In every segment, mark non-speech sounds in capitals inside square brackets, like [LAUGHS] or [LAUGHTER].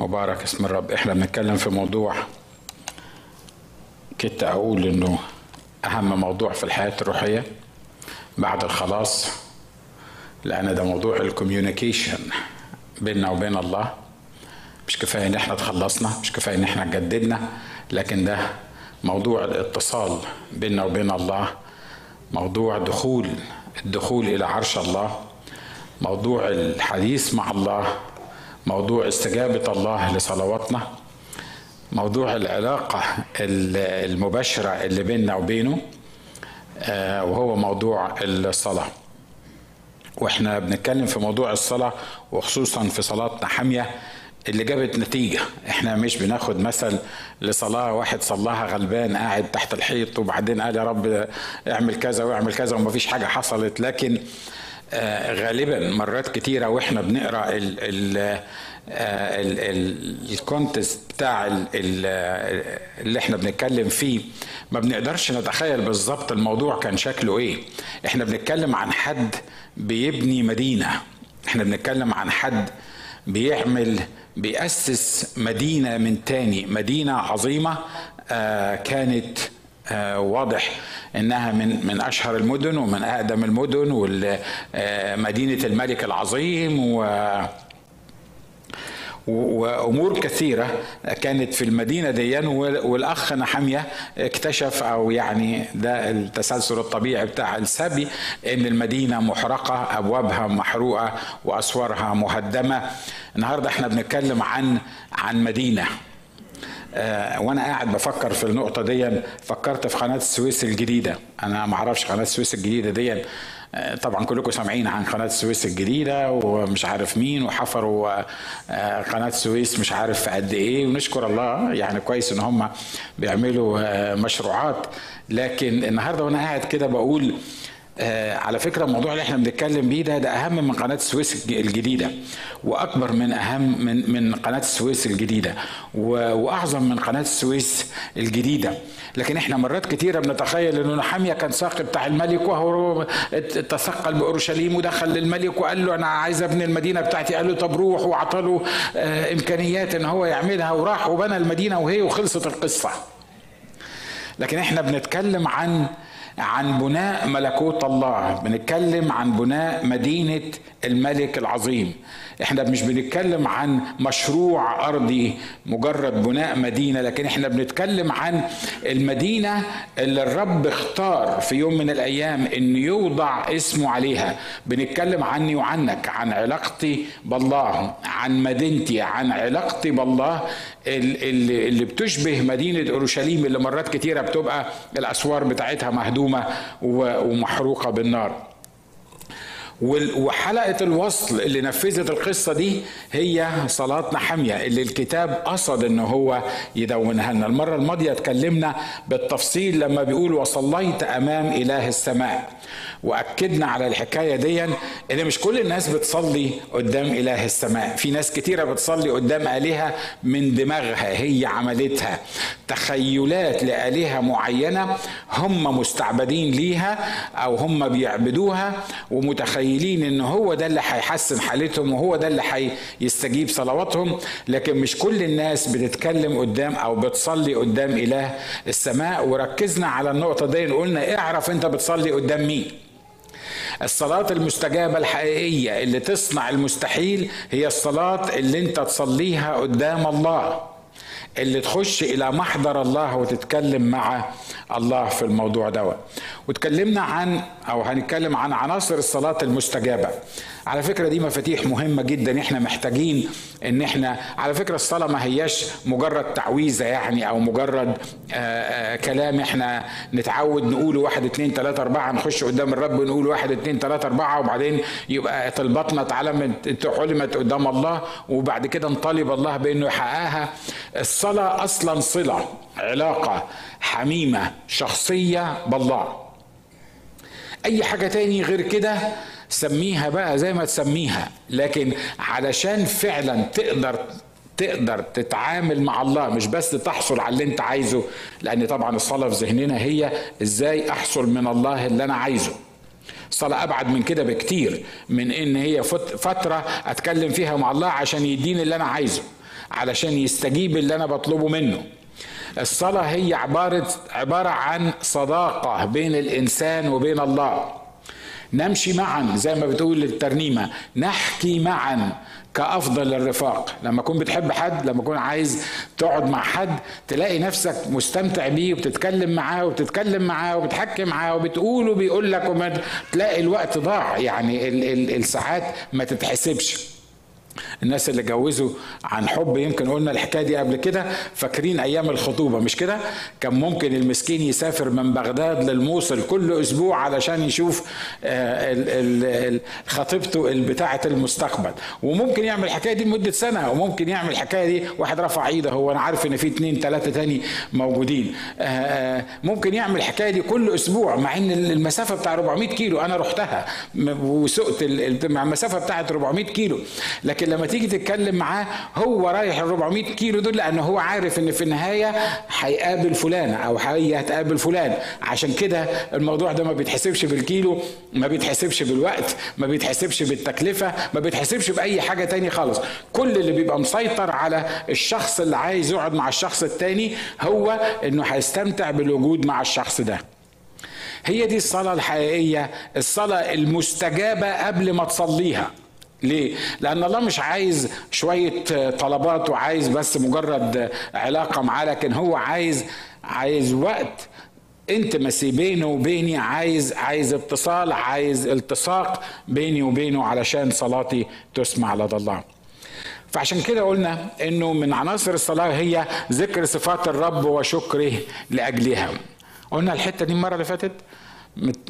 مبارك اسم الرب. إحنا بنتكلم في موضوع كنت أقول إنه أهم موضوع في الحياة الروحية بعد الخلاص لأن ده موضوع الكوميونيكيشن بيننا وبين الله. مش كفاية إن إحنا تخلصنا مش كفاية إن إحنا اتجددنا لكن ده موضوع الاتصال بيننا وبين الله موضوع دخول الدخول إلى عرش الله موضوع الحديث مع الله موضوع استجابة الله لصلواتنا موضوع العلاقة المباشرة اللي بيننا وبينه وهو موضوع الصلاة. وإحنا بنتكلم في موضوع الصلاة وخصوصا في صلاتنا حامية اللي جابت نتيجة. إحنا مش بناخد مثل لصلاة واحد صلاها غلبان قاعد تحت الحيط وبعدين قال يا رب اعمل كذا واعمل كذا ومفيش حاجة حصلت. لكن آه غالبا مرات كتيرة وإحنا بنقرأ ال ال ال context بتاع ال ال اللي إحنا بنتكلم فيه. ما بنقدرش نتخيل بالظبط الموضوع كان شكله إيه. إحنا بنتكلم عن حد بيبني مدينة. إحنا بنتكلم عن حد بيعمل بيأسس مدينة من تاني. مدينة عظيمة آه كانت آه واضح إنها من من أشهر المدن ومن أقدم المدن ومدينه الملك العظيم و وأمور كثيرة كانت في المدينة دي. والأخ نحمية اكتشف أو يعني ده التسلسل الطبيعي بتاع السبي إن المدينة محرقة أبوابها محروقة وأسوارها مهدمة. النهارده إحنا بنتكلم عن عن مدينة. آه وأنا قاعد بفكر في النقطة دي فكرت في قناة السويس الجديدة. أنا ما أعرفش قناة السويس الجديدة دي آه طبعا كلكم سامعين عن قناة السويس الجديدة ومش عارف مين وحفروا آه قناة السويس مش عارف قد إيه. ونشكر الله يعني كويس إن هم بيعملوا مشروعات. لكن النهارده وأنا قاعد كده بقول آه على فكرة الموضوع اللي إحنا بنتكلم بيه ده ده أهم من قناة السويس الجديدة وأكبر من أهم من من قناة السويس الجديدة وأعظم من قناة السويس الجديدة. لكن إحنا مرات كتيرة بنتخيل إنه نحامية كان ساقي بتاع الملك وهو تثقل بأورشليم ودخل للملك وقال له أنا عايز أبني المدينة بتاعتي. قال له طب روح وعطاله آه إمكانيات إن هو يعملها وراح وبنى المدينة وهي وخلصت القصة. لكن إحنا بنتكلم عن عن بناء ملكوت الله. بنتكلم عن بناء مدينة الملك العظيم. إحنا مش بنتكلم عن مشروع أرضي مجرد بناء مدينة لكن إحنا بنتكلم عن المدينة اللي الرب اختار في يوم من الأيام إن يوضع اسمه عليها. بنتكلم عني وعنك عن علاقتي بالله عن مدينتي عن علاقتي بالله اللي, اللي بتشبه مدينة أورشليم اللي مرات كتيرة بتبقى الأسوار بتاعتها مهدومة ومحروقة بالنار. وحلقة الوصل اللي نفذت القصة دي هي صلاة نحمية اللي الكتاب قصد إن هو يدونها لنا. المرة الماضية اتكلمنا بالتفصيل لما بيقول وصليت أمام إله السماء. وأكدنا على الحكاية دي إن مش كل الناس بتصلي قدام إله السماء. في ناس كتيرة بتصلي قدام آلهة من دماغها هي عملتها. تخيلات لآلهة معينة هم مستعبدين ليها أو هم بيعبدوها ومتخيلين متخيلين إن هو ده اللي هيحسن حالتهم وهو ده اللي هيستجيب صلواتهم لكن مش كل الناس بتتكلم قدام أو بتصلي قدام إله السماء. وركزنا على النقطة دي قلنا اعرف أنت بتصلي قدام مين. الصلاة المستجابة الحقيقية اللي تصنع المستحيل هي الصلاة اللي أنت تصليها قدام الله. اللي تخش إلى محضر الله وتتكلم مع الله في الموضوع دوت وتكلمنا عن أو هنتكلم عن عناصر الصلاة المستجابة. على فكرة دي مفاتيح مهمة جدا. إحنا محتاجين إن إحنا على فكرة الصلاة ما هياش مجرد تعويذة يعني أو مجرد آآ آآ كلام. إحنا نتعود نقوله واحد اتنين تلاتة أربعة نخش قدام الرب نقول واحد اتنين تلاتة أربعة وبعدين يبقى طلباتنا اتعلمت علمت قدام الله وبعد كده نطالب الله بإنه يحققها. الصلاة أصلا صلة علاقة حميمة شخصية بالله. أي حاجة تاني غير كده سميها بقى زي ما تسميها. لكن علشان فعلا تقدر تقدر تتعامل مع الله مش بس تحصل على اللي انت عايزه لأن طبعا الصلاة في ذهننا هي إزاي أحصل من الله اللي أنا عايزه. الصلاة أبعد من كده بكتير من إن هي فترة أتكلم فيها مع الله عشان يديني اللي أنا عايزه علشان يستجيب اللي أنا بطلبه منه. الصلاة هي عبارة عبارة عن صداقة بين الإنسان وبين الله. نمشي معا زي ما بتقول الترنيمة. نحكي معا كأفضل الرفاق. لما تكون بتحب حد لما تكون عايز تقعد مع حد تلاقي نفسك مستمتع بيه وبتتكلم معاه وبتتكلم معاه وبتحكي معاه وبتقول وبيقول لك تلاقي الوقت ضاع. يعني الساعات ما تتحسبش. الناس اللي جوزوا عن حب يمكن قلنا الحكاية دي قبل كده فاكرين أيام الخطوبة مش كده؟ كان ممكن المسكين يسافر من بغداد للموصل كل أسبوع علشان يشوف آه، خطيبته بتاعة المستقبل. وممكن يعمل الحكاية دي لمدة سنة وممكن يعمل الحكاية دي واحد رفع ايده هو أنا عارف إن في اتنين تلاتة تاني موجودين. آه، آه، ممكن يعمل الحكاية دي كل أسبوع مع إن المسافة بتاع 400 كيلو أنا رحتها وسقت المسافة بتاعت 400 كيلو. لكن لما تيجي تتكلم معاه هو رايح ال 400 كيلو دول لأن هو عارف إن في النهاية هيقابل فلان أو هي هتقابل فلان. عشان كده الموضوع ده ما بيتحسبش بالكيلو ما بيتحسبش بالوقت ما بيتحسبش بالتكلفة ما بيتحسبش بأي حاجة تاني خالص. كل اللي بيبقى مسيطر على الشخص اللي عايز يقعد مع الشخص التاني هو إنه هيستمتع بالوجود مع الشخص ده. هي دي الصلاة الحقيقية الصلاة المستجابة قبل ما تصليها. ليه؟ لأن الله مش عايز شوية طلبات وعايز بس مجرد علاقة معاه لكن هو عايز عايز وقت انتمسي بينه وبيني عايز عايز اتصال عايز التصاق بيني وبينه علشان صلاتي تسمع لدى الله فعشان كده قلنا إنه من عناصر الصلاة هي ذكر صفات الرب وشكره لأجلها قلنا الحتة دي المرة اللي فاتت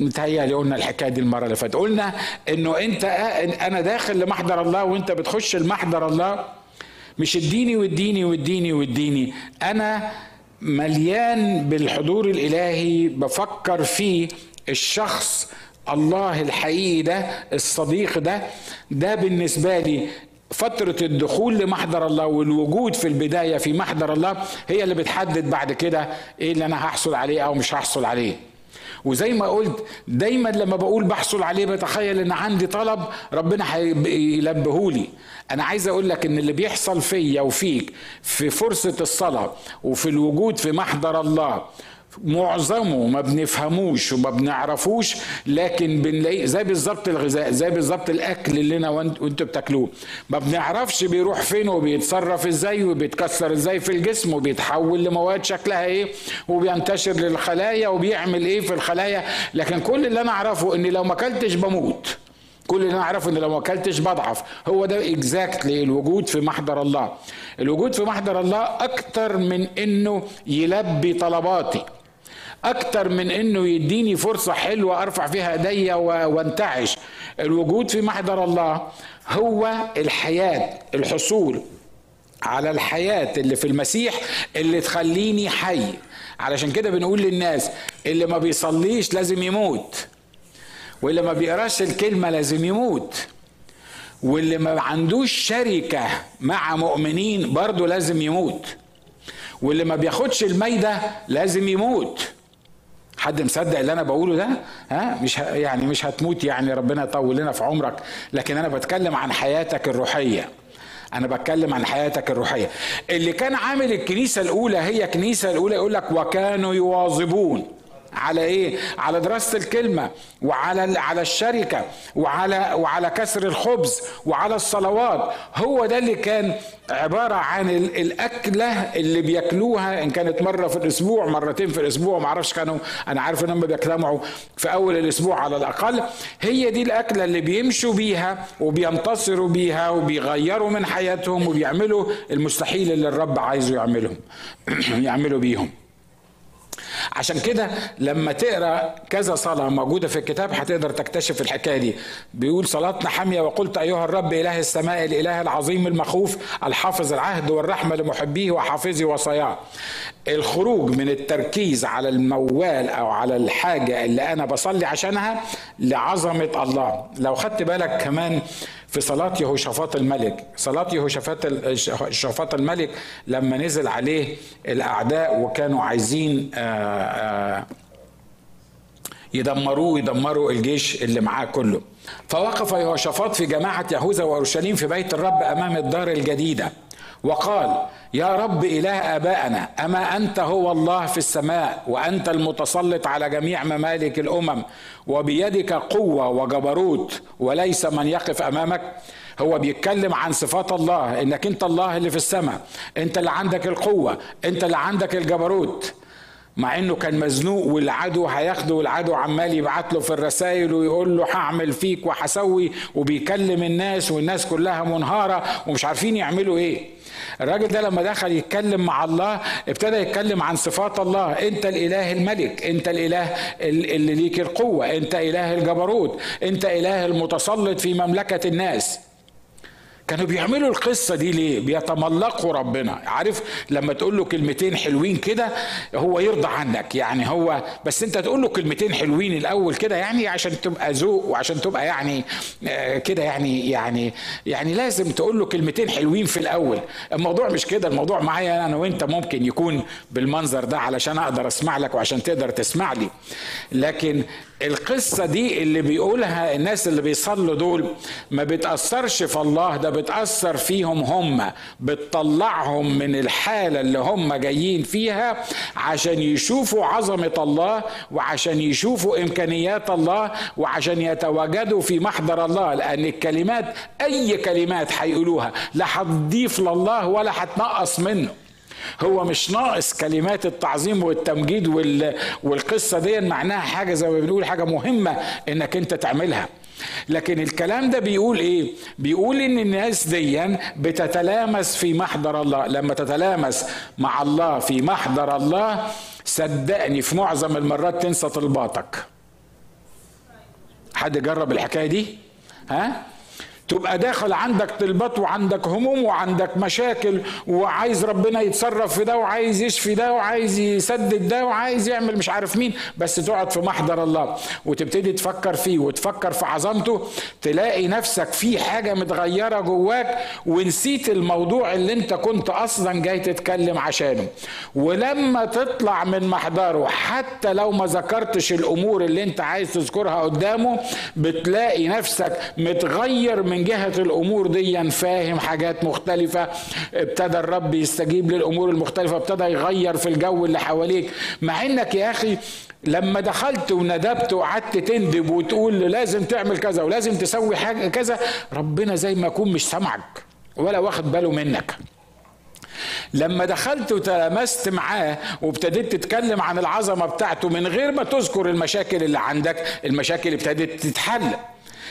متهيألي قلنا الحكاية دي المرة اللي فاتت. قلنا إنه أنت أنا داخل لمحضر الله وأنت بتخش لمحضر الله مش اديني واديني واديني واديني. أنا مليان بالحضور الإلهي بفكر في الشخص الله الحقيقي ده الصديق ده ده بالنسبة لي فترة الدخول لمحضر الله والوجود في البداية في محضر الله هي اللي بتحدد بعد كده إيه اللي أنا هحصل عليه أو مش هحصل عليه. وزي ما قلت دايما لما بقول بحصل عليه بتخيل إن عندي طلب ربنا هيلبهولي أنا عايز أقول لك إن اللي بيحصل فيا وفيك في فرصة الصلاة وفي الوجود في محضر الله معظمه ما بنفهموش وما بنعرفوش لكن بنلاقيه زي بالظبط الغذاء زي بالظبط الأكل اللي أنا وأنتوا بتاكلوه. ما بنعرفش بيروح فين وبيتصرف إزاي وبيتكسر إزاي في الجسم وبيتحول لمواد شكلها إيه وبينتشر للخلايا وبيعمل إيه في الخلايا. لكن كل اللي أنا أعرفه إن لو ما أكلتش بموت. كل اللي أنا أعرفه إن لو ما أكلتش بضعف. هو ده اكزاكتلي الوجود في محضر الله. الوجود في محضر الله أكتر من إنه يلبي طلباتي. أكتر من إنه يديني فرصة حلوة أرفع فيها ايديا وانتعش. الوجود في محضر الله هو الحياة الحصول على الحياة اللي في المسيح اللي تخليني حي. علشان كده بنقول للناس اللي ما بيصليش لازم يموت. واللي ما بيقراش الكلمة لازم يموت. واللي ما عندوش شركة مع مؤمنين برضه لازم يموت. واللي ما بياخدش الميدة لازم يموت. حد مصدق اللي أنا بقوله ده؟ ها؟ مش يعني مش هتموت يعني ربنا يطول لنا في عمرك. لكن أنا بتكلم عن حياتك الروحية. أنا بتكلم عن حياتك الروحية. اللي كان عامل الكنيسة الأولى هي كنيسة الأولى يقول لك وكانوا يواظبون. على إيه؟ على دراسة الكلمة وعلى على الشركة وعلى وعلى كسر الخبز وعلى الصلوات. هو ده اللي كان عبارة عن الأكلة اللي بياكلوها إن كانت مرة في الأسبوع مرتين في الأسبوع ما أعرفش كانوا أنا عارف إن هم بيجتمعوا في أول الأسبوع على الأقل. هي دي الأكلة اللي بيمشوا بيها وبينتصروا بيها وبيغيروا من حياتهم وبيعملوا المستحيل اللي الرب عايزه يعملهم [CLEARS THROAT] يعملوا بيهم. عشان كده لما تقرا كذا صلاه موجوده في الكتاب هتقدر تكتشف الحكاية دي بيقول صلاتنا حاميه وقلت ايها الرب اله السماء الاله العظيم المخوف الحافظ العهد والرحمه لمحبيه وحافظي وصاياه الخروج من التركيز على الموال أو على الحاجة اللي أنا بصلي عشانها لعظمه الله لو خدت بالك كمان في صلاة يهوشافاط الملك صلاة يهوشافاط الملك لما نزل عليه الأعداء وكانوا عايزين آه، آه، يدمروه ويدمروا الجيش اللي معاه كله. فوقف يهوشافاط في جماعة يهوذا وأورشليم في بيت الرب أمام الدار الجديدة. وقال يا رب إله آبائنا أما أنت هو الله في السماء وأنت المتسلط على جميع ممالك الأمم وبيدك قوة وجبروت وليس من يقف أمامك. هو بيتكلم عن صفات الله إنك أنت الله اللي في السماء أنت اللي عندك القوة أنت اللي عندك الجبروت. مع إنه كان مزنوق والعدو هياخده والعدو عمال يبعت له في الرسائل ويقول له هعمل فيك وهسوي وبيكلم الناس والناس كلها منهارة ومش عارفين يعملوا إيه. الراجل ده لما دخل يتكلم مع الله ابتدى يتكلم عن صفات الله. أنت الإله الملك أنت الإله اللي ليك القوة أنت إله الجبروت أنت إله المتسلط في مملكة الناس. كانوا بيعملوا القصة دي ليه؟ بيتملقوا ربنا، عارف لما تقول له كلمتين حلوين كده هو يرضى عنك، يعني هو بس أنت تقول له كلمتين حلوين الأول كده يعني عشان تبقى ذوق وعشان تبقى يعني آه، كده يعني يعني يعني لازم تقول له كلمتين حلوين في الأول، الموضوع مش كده، الموضوع معايا أنا وأنت ممكن يكون بالمنظر ده علشان أقدر أسمع لك وعشان تقدر تسمع لي، لكن القصة دي اللي بيقولها الناس اللي بيصلوا دول ما بتأثرش في الله ده بتأثر فيهم هم بتطلعهم من الحالة اللي هم جايين فيها عشان يشوفوا عظمة الله وعشان يشوفوا إمكانيات الله وعشان يتواجدوا في محضر الله لأن الكلمات أي كلمات هيقولوها لا هتضيف لله ولا هتنقص منه. هو مش ناقص كلمات التعظيم والتمجيد والقصة دي معناها حاجة زي ما بنقول حاجة مهمة إنك أنت تعملها. لكن الكلام ده بيقول إيه؟ بيقول إن الناس دي بتتلامس في محضر الله. لما تتلامس مع الله في محضر الله صدقني في معظم المرات تنسى طلباتك. حد جرب الحكاية دي؟ ها؟ تبقى داخل عندك طلبات وعندك هموم وعندك مشاكل وعايز ربنا يتصرف في ده وعايز يشفي ده وعايز يسدد ده وعايز يعمل مش عارف مين بس تقعد في محضر الله وتبتدي تفكر فيه وتفكر في عظمته تلاقي نفسك في حاجة متغيرة جواك ونسيت الموضوع اللي انت كنت أصلا جاي تتكلم عشانه. ولما تطلع من محضره حتى لو ما ذكرتش الأمور اللي انت عايز تذكرها قدامه بتلاقي نفسك متغير من من جهة الأمور دي فاهم حاجات مختلفة ابتدى الرب يستجيب للأمور المختلفة ابتدى يغير في الجو اللي حواليك. مع إنك يا أخي لما دخلت وندبت وقعدت تندب وتقول لازم تعمل كذا ولازم تسوي حاجة كذا ربنا زي ما يكون مش سامعك ولا واخد باله منك. لما دخلت وتلامست معاه وابتديت تتكلم عن العظمة بتاعته من غير ما تذكر المشاكل اللي عندك المشاكل ابتدت تتحل.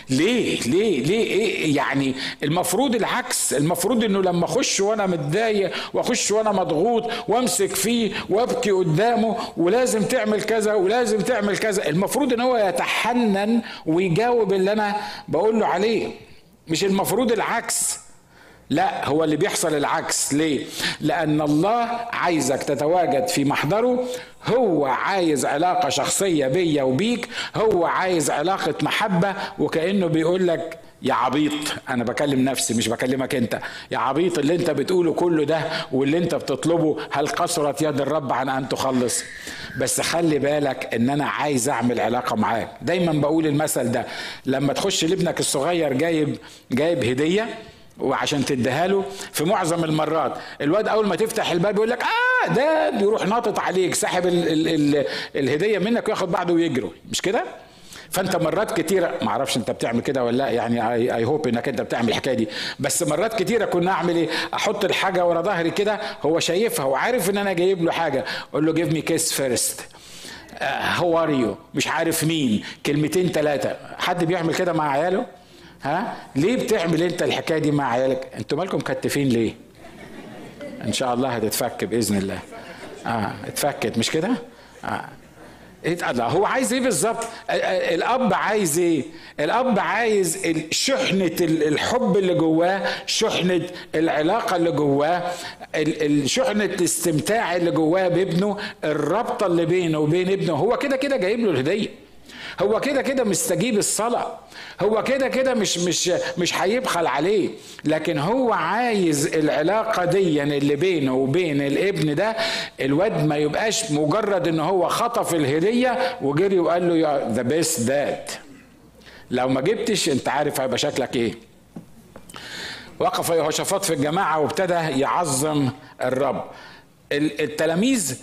ليه؟ ليه؟ ليه؟ إيه؟ يعني المفروض العكس المفروض إنه لما أخش وأنا متضايق وأخش وأنا مضغوط وأمسك فيه وأبكي قدامه ولازم تعمل كذا ولازم تعمل كذا المفروض إن هو يتحنن ويجاوب اللي أنا بقول له عليه مش المفروض العكس. لا هو اللي بيحصل العكس. ليه؟ لأن الله عايزك تتواجد في محضره. هو عايز علاقة شخصية بيا وبيك. هو عايز علاقة محبة. وكأنه بيقول لك يا عبيط أنا بكلم نفسي مش بكلمك أنت. يا عبيط اللي أنت بتقوله كله ده واللي أنت بتطلبه هل قصرت يد الرب عن أن تخلص؟ بس خلي بالك إن أنا عايز أعمل علاقة معاك دايما بقول المثل ده لما تخش لابنك الصغير جايب جايب هدية وعشان تديها له في معظم المرات. الواد أول ما تفتح الباب يقول لك آه ده بيروح ناطط عليك ساحب ال ال ال الهدية منك وياخد بعضه ويجروا مش كده؟ فأنت مرات كتيرة ما أعرفش أنت بتعمل كده ولا لأ يعني I hope إنك أنت بتعمل الحكاية دي. بس مرات كتيرة كنا أعمل إيه؟ أحط الحاجة ورا ظهري كده هو شايفها وعارف إن أنا جايب له حاجة. أقول له give me kiss first how are you مش عارف مين. كلمتين ثلاثة حد بيعمل كده مع عياله؟ ها؟ ليه بتعمل انت الحكاية دي مع عيالك؟ أنتوا مالكم كتفين ليه؟ ان شاء الله هتتفك بإذن الله. آه اتفكت مش كده؟ آه. الله هو عايز إيه بالظبط؟ الأب عايز إيه؟ الأب عايز شحنة الحب اللي جواه شحنة العلاقة اللي جواه شحنة الاستمتاع اللي جواه بابنه الرابطه اللي بينه وبين ابنه. هو كده كده جايب له الهدية. هو كده كده مستجيب الصلاة. هو كده كده مش مش مش هيبخل عليه. لكن هو عايز العلاقة دي اللي بينه وبين الابن ده الواد ما يبقاش مجرد إن هو خطف الهدية وجري وقال له you're the best dad لو ما جبتش أنت عارف هيبقى شكلك إيه. وقف يهوشافاط في الجماعة وابتدى يعظم الرب. التلاميذ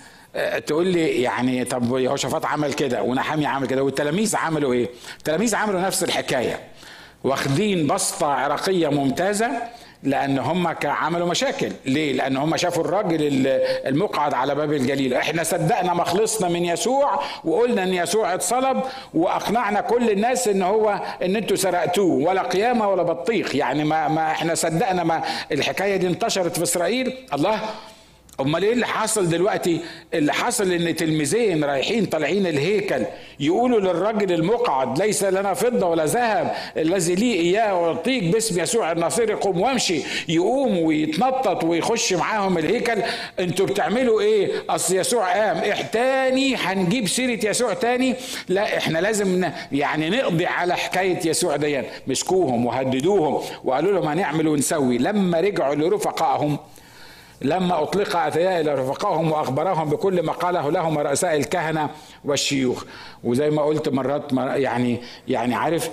تقول لي يعني طب يهوشافاط عمل كده ونحامي عمل كده والتلاميذ عملوا إيه؟ التلاميذ عملوا نفس الحكاية واخدين بسطة عراقية ممتازة لأن هم عملوا مشاكل. ليه؟ لأن هم شافوا الراجل المقعد على باب الجليل. إحنا صدقنا ما خلصنا من يسوع وقلنا إن يسوع اتصلب وأقنعنا كل الناس إن هو إن أنتوا سرقتوه ولا قيامة ولا بطيخ. يعني ما, ما إحنا صدقنا ما الحكاية دي انتشرت في إسرائيل. الله أمال إيه اللي حصل دلوقتي؟ اللي حصل إن تلميذين رايحين طالعين الهيكل يقولوا للراجل المقعد ليس لنا فضة ولا ذهب الذي لي إياه اعطيك باسم يسوع الناصري قوم وامشي. يقوم ويتنطط ويخش معاهم الهيكل. أنتوا بتعملوا إيه؟ أصل يسوع قام. إح تاني هنجيب سيرة يسوع تاني؟ لا إحنا لازم يعني نقضي على حكاية يسوع دي مسكوهم وهددوهم وقالوا لهم هنعمل ونسوي. لما رجعوا لرفقائهم لما أطلق أتيا إلى رفقائهم وأخبرهم بكل ما قاله لهم رؤساء الكهنة والشيوخ. وزي ما قلت مرات يعني يعني عارف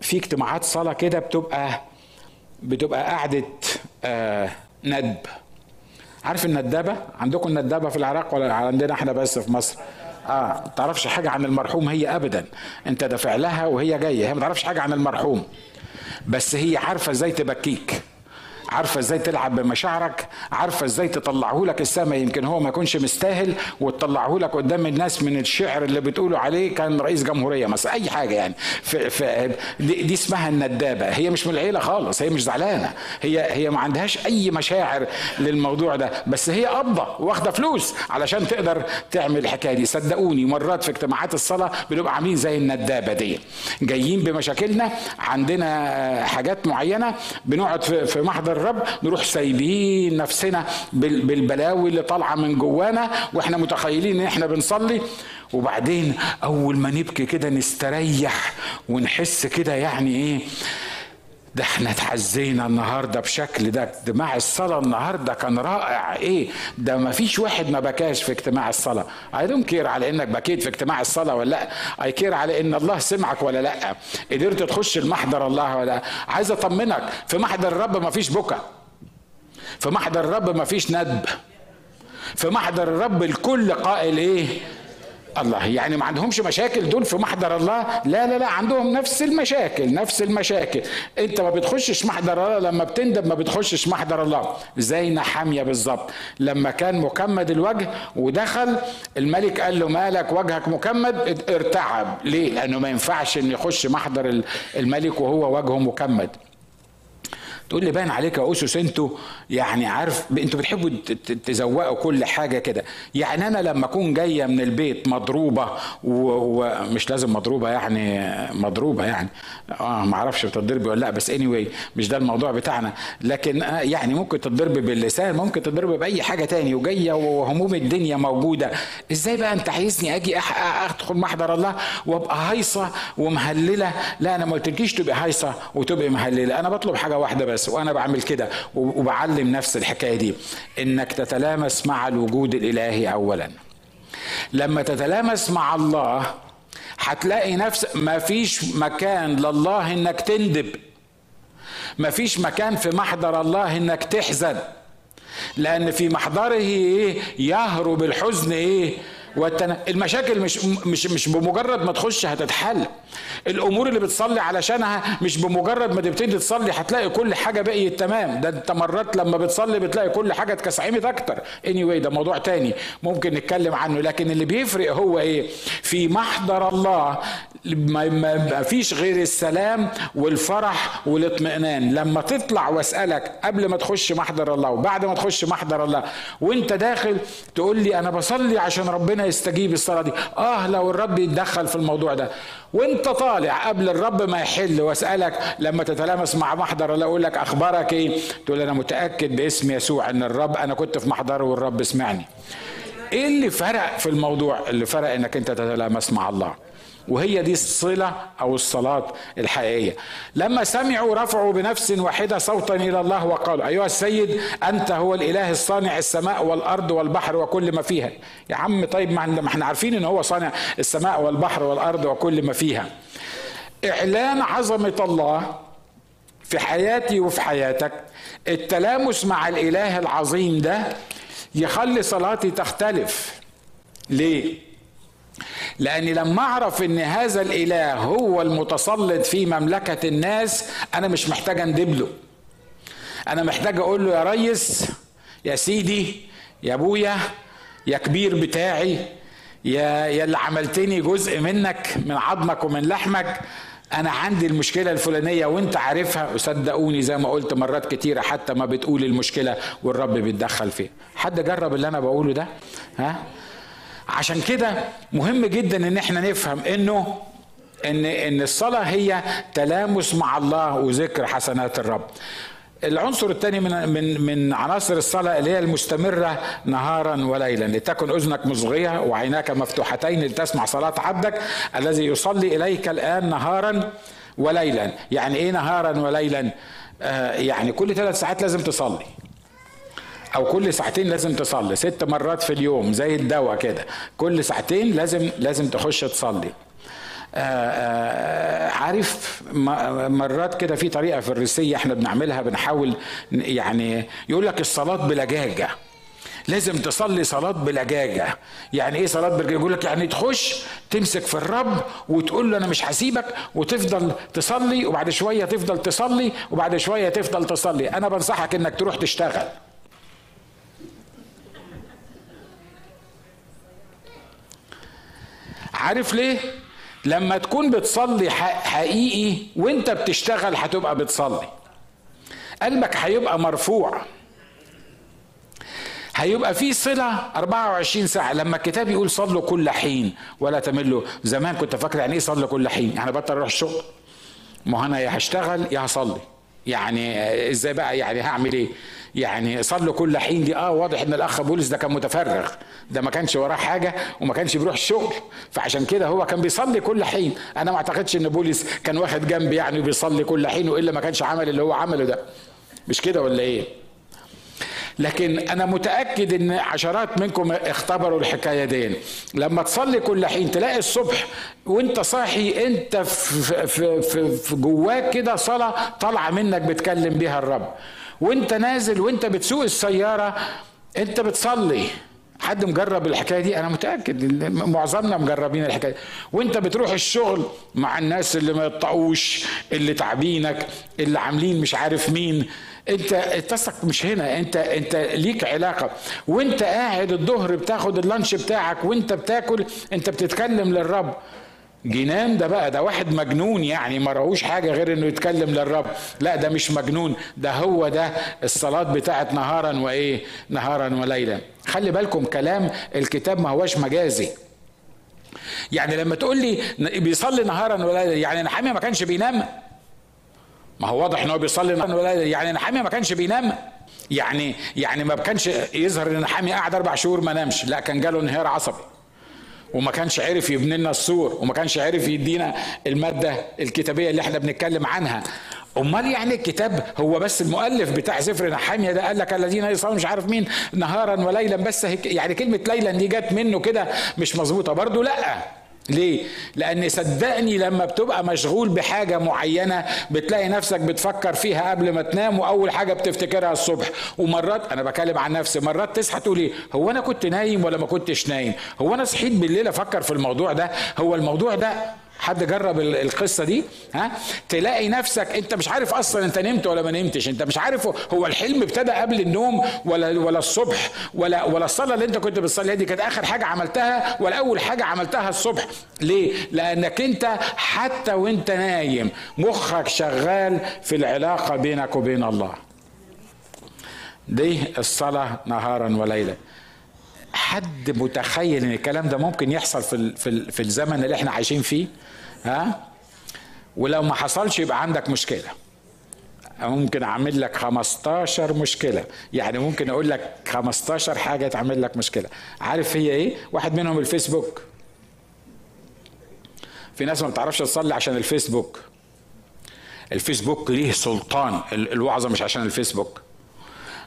في اجتماعات صلاة كده بتبقى بتبقى قعدة آه ندب. عارف الندابة؟ عندكم الندابة في العراق ولا عندنا إحنا بس في مصر؟ آه ما تعرفش حاجة عن المرحوم هي أبدا. أنت دافع لها وهي جاية. هي ما تعرفش حاجة عن المرحوم. بس هي عارفة إزاي تبكيك. عارفة إزاي تلعب بمشاعرك عارفة إزاي تطلعه لك السما يمكن هو ما يكونش مستاهل وتطلعه لك قدام الناس من الشعر اللي بتقولوا عليه كان رئيس جمهورية مثلا أي حاجة يعني. في في دي, دي اسمها الندابة. هي مش من العيلة خالص هي مش زعلانة. هي هي ما عندهاش أي مشاعر للموضوع ده. بس هي قبضة واخدة فلوس علشان تقدر تعمل الحكاية دي. صدقوني مرات في اجتماعات الصلاة بنبقى عاملين زي الندابة دي. جايين بمشاكلنا عندنا حاجات معينة بنقعد في محضر الرب نروح سايبين نفسنا بالبلاوي اللي طالعة من جوانا وإحنا متخيلين إن إحنا بنصلي. وبعدين أول ما نبكي كده نستريح ونحس كده يعني إيه ده إحنا اتحزينا النهارده بشكل ده اجتماع الصلاة النهارده كان رائع. إيه؟ ده ما فيش واحد ما بكاش في اجتماع الصلاة. I don't care على انك بكيت في اجتماع الصلاة ولا لا. I care على ان الله سمعك ولا لا. قدرت تخش المحضر الله ولا لا. عايز اطمنك في محضر الرب ما فيش بكا في محضر الرب ما فيش ندب. في محضر الرب الكل قائل إيه؟ الله يعني ما عندهمش مشاكل دول في محضر الله. لا لا لا عندهم نفس المشاكل نفس المشاكل. انت ما بتخشش محضر الله لما بتندب ما بتخشش محضر الله. زي نحميا بالظبط. لما كان مكمد الوجه ودخل الملك قال له مالك وجهك مكمد؟ ارتعب. ليه؟ لأنه ما ينفعش إن يخش محضر الملك وهو وجهه مكمد. تقول لي باين عليك يا اسس أنتوا يعني عارف أنتوا بتحبوا تزوقوا كل حاجة كده. يعني أنا لما أكون جاية من البيت مضروبة ومش لازم مضروبة يعني مضروبة يعني. آه ما أعرفش بتضربي ولا لأ بس اني anyway مش ده الموضوع بتاعنا. لكن آه يعني ممكن تضربي باللسان ممكن تضربي بأي حاجة تاني. وجاية وهموم الدنيا موجودة. إزاي بقى أنت عايزني أجي ادخل محضر الله وأبقى هايصة ومهللة؟ لا أنا ما قلتلكيش تبقي هايصة وتبقي مهللة. أنا بطلب حاجة واحدة بس. بس وأنا بعمل كده وبعلم نفس الحكاية دي. إنك تتلامس مع الوجود الإلهي اولا. لما تتلامس مع الله هتلاقي نفس ما فيش مكان لله إنك تندب. ما فيش مكان في محضر الله إنك تحزن. لأن في محضره إيه؟ يهرب الحزن إيه؟ والتنا... المشاكل مش مش مش بمجرد ما تخش هتتحل. الأمور اللي بتصلي علشانها مش بمجرد ما تبتدي تصلي هتلاقي كل حاجة بقيت تمام. ده انت مرات لما بتصلي بتلاقي كل حاجة اتكسعمت أكتر. اني anyway ده موضوع تاني. ممكن نتكلم عنه لكن اللي بيفرق هو إيه؟ في محضر الله ما فيش غير السلام والفرح والاطمئنان. لما تطلع وأسألك قبل ما تخش محضر الله وبعد ما تخش محضر الله وأنت داخل تقول لي أنا بصلي عشان ربنا يستجيب الصلاة دي. آه لو الرب يتدخل في الموضوع ده. وانت طالع قبل الرب ما يحل واسألك لما تتلامس مع محضر الله أقول لك أخبارك إيه؟ تقول أنا متأكد باسم يسوع إن الرب أنا كنت في محضره والرب سمعني. إيه اللي فرق في الموضوع؟ اللي فرق إنك أنت تتلامس مع الله. وهي دي الصلة أو الصلاة الحقيقية. لما سمعوا رفعوا بنفس واحدة صوتا إلى الله وقالوا أيها السيد أنت هو الإله الصانع السماء والأرض والبحر وكل ما فيها. يا عم طيب ما إحنا عارفين إن هو صانع السماء والبحر والأرض وكل ما فيها. إعلان عظمة الله في حياتي وفي حياتك التلامس مع الإله العظيم ده يخلي صلاتي تختلف. ليه؟ لاني لما اعرف ان هذا الاله هو المتسلط في مملكه الناس. أنا مش محتاج اندب له. أنا محتاج أقول له يا ريس يا سيدي يا ابويا يا كبير بتاعي يا يا اللي عملتني جزء منك من عظمك ومن لحمك. أنا عندي المشكلة الفلانيه وانت عارفها. وصدقوني زي ما قلت مرات كتيره حتى ما بتقول المشكلة والرب بيتدخل فيها. حد جرب اللي أنا بقوله ده؟ ها؟ عشان كده مهم جدا ان إحنا نفهم انه ان ان الصلاة هي تلامس مع الله وذكر حسنات الرب. العنصر الثاني من من من عناصر الصلاة اللي هي المستمرة نهارا وليلا. لتكن أذنك مصغية وعيناك مفتوحتين لتسمع صلاة عبدك الذي يصلي إليك الآن نهارا وليلا. يعني إيه نهارا وليلا؟ آه يعني كل ثلاث ساعات لازم تصلي. أو كل ساعتين لازم تصلي ست مرات في اليوم زي الدواء كده. كل ساعتين لازم لازم تخش تصلي. آآ آه، آآ آه، عارف مرات كده في طريقة في الرسيه إحنا بنعملها بنحاول يعني يقول لك الصلاة بلجاجة. لازم تصلي صلاة بلجاجة. يعني إيه صلاة بلجاجة؟ يقول لك يعني تخش تمسك في الرب وتقول له أنا مش هسيبك وتفضل تصلي وبعد شوية تفضل تصلي وبعد شوية تفضل تصلي. أنا بنصحك إنك تروح تشتغل. عارف ليه؟ لما تكون بتصلي حقيقي وانت بتشتغل هتبقى بتصلي. قلبك هيبقى مرفوع. هيبقى في صلة 24 ساعة. لما الكتاب يقول صلوا كل حين ولا تملوا. زمان كنت فاكر يعني إيه صلوا كل حين؟ يعني بطل أروح الشغل. ما أنا يا هشتغل يا هصلي. يعني إزاي بقى يعني هعمل إيه؟ يعني صلوا كل حين دي آه واضح إن الأخ بولس ده كان متفرغ ده ما كانش وراه حاجة وما كانش بيروح الشغل فعشان كده هو كان بيصلي كل حين. أنا ما أعتقدش إن بولس كان واخد جنب يعني بيصلي كل حين وإلا ما كانش عمل اللي هو عمله ده. مش كده ولا إيه؟ لكن أنا متأكد إن عشرات منكم اختبروا الحكاية دي. لما تصلي كل حين تلاقي الصبح وأنت صاحي أنت في, في, في, في جواك كده صلاة طالعة منك بتكلم بيها الرب. وأنت نازل وأنت بتسوق السيارة أنت بتصلي. حد مجرب الحكاية دي؟ أنا متأكد معظمنا مجربين الحكاية وأنت بتروح الشغل مع الناس اللي ما يطقوش اللي تعبينك اللي عاملين مش عارف مين. انت اتصك مش هنا انت انت ليك علاقة. وانت قاعد الظهر بتاخد اللانش بتاعك وانت بتاكل انت بتتكلم للرب. جنان ده بقى ده واحد مجنون يعني ما راهوش حاجة غير إنه يتكلم للرب. لا ده مش مجنون ده هو ده الصلاة بتاعت نهارا وإيه؟ نهارا وليلا. خلي بالكم كلام الكتاب ما هوش مجازي. يعني لما تقول لي بيصلي نهارا وليلا يعني نحامي ما كانش بينام. ما هو واضح إن هو بيصلي يعني نحامي ما كانش بينام. يعني يعني ما كانش يظهر إن نحامي قاعد أربع شهور ما نامش. لا كان جاله انهيار عصبي. وما كانش عرف يبني لنا السور وما كانش عرف يدينا المادة الكتابية اللي إحنا بنتكلم عنها. أمال يعني الكتاب هو بس المؤلف بتاع سفر نحاميه ده قال لك الذين يصلون مش عارف مين نهارا وليلا بس يعني كلمة ليلا دي جت منه كده مش مظبوطة. برضو لأ. ليه؟ لأن صدقني لما بتبقى مشغول بحاجة معينة بتلاقي نفسك بتفكر فيها قبل ما تنام وأول حاجة بتفتكرها الصبح ومرات أنا بكلم عن نفسي مرات تصحى تقول إيه؟ هو أنا كنت نايم ولا ما كنتش نايم؟ هو أنا صحيت بالليل أفكر في الموضوع ده؟ هو الموضوع ده حد جرب القصة دي؟ ها؟ تلاقي نفسك انت مش عارف أصلا انت نمت ولا ما نمتش. انت مش عارف هو الحلم ابتدى قبل النوم ولا ولا الصبح ولا ولا الصلاة اللي انت كنت بتصليها دي كانت آخر حاجة عملتها ولا أول حاجة عملتها الصبح. ليه؟ لأنك انت حتى وانت نايم مخك شغال في العلاقة بينك وبين الله. دي الصلاة نهارا وليلا. حد متخيل إن الكلام ده ممكن يحصل في في, الزمن اللي إحنا عايشين فيه؟ ها؟ ولو ما حصلش يبقى عندك مشكلة. ممكن أعمل لك 15 مشكلة. يعني ممكن أقول لك 15 حاجة تعمل لك مشكلة. عارف هي إيه؟ واحد منهم الفيسبوك. في ناس ما بتعرفش تصلي عشان الفيسبوك. الفيسبوك ليه سلطان. الوعظة مش عشان الفيسبوك.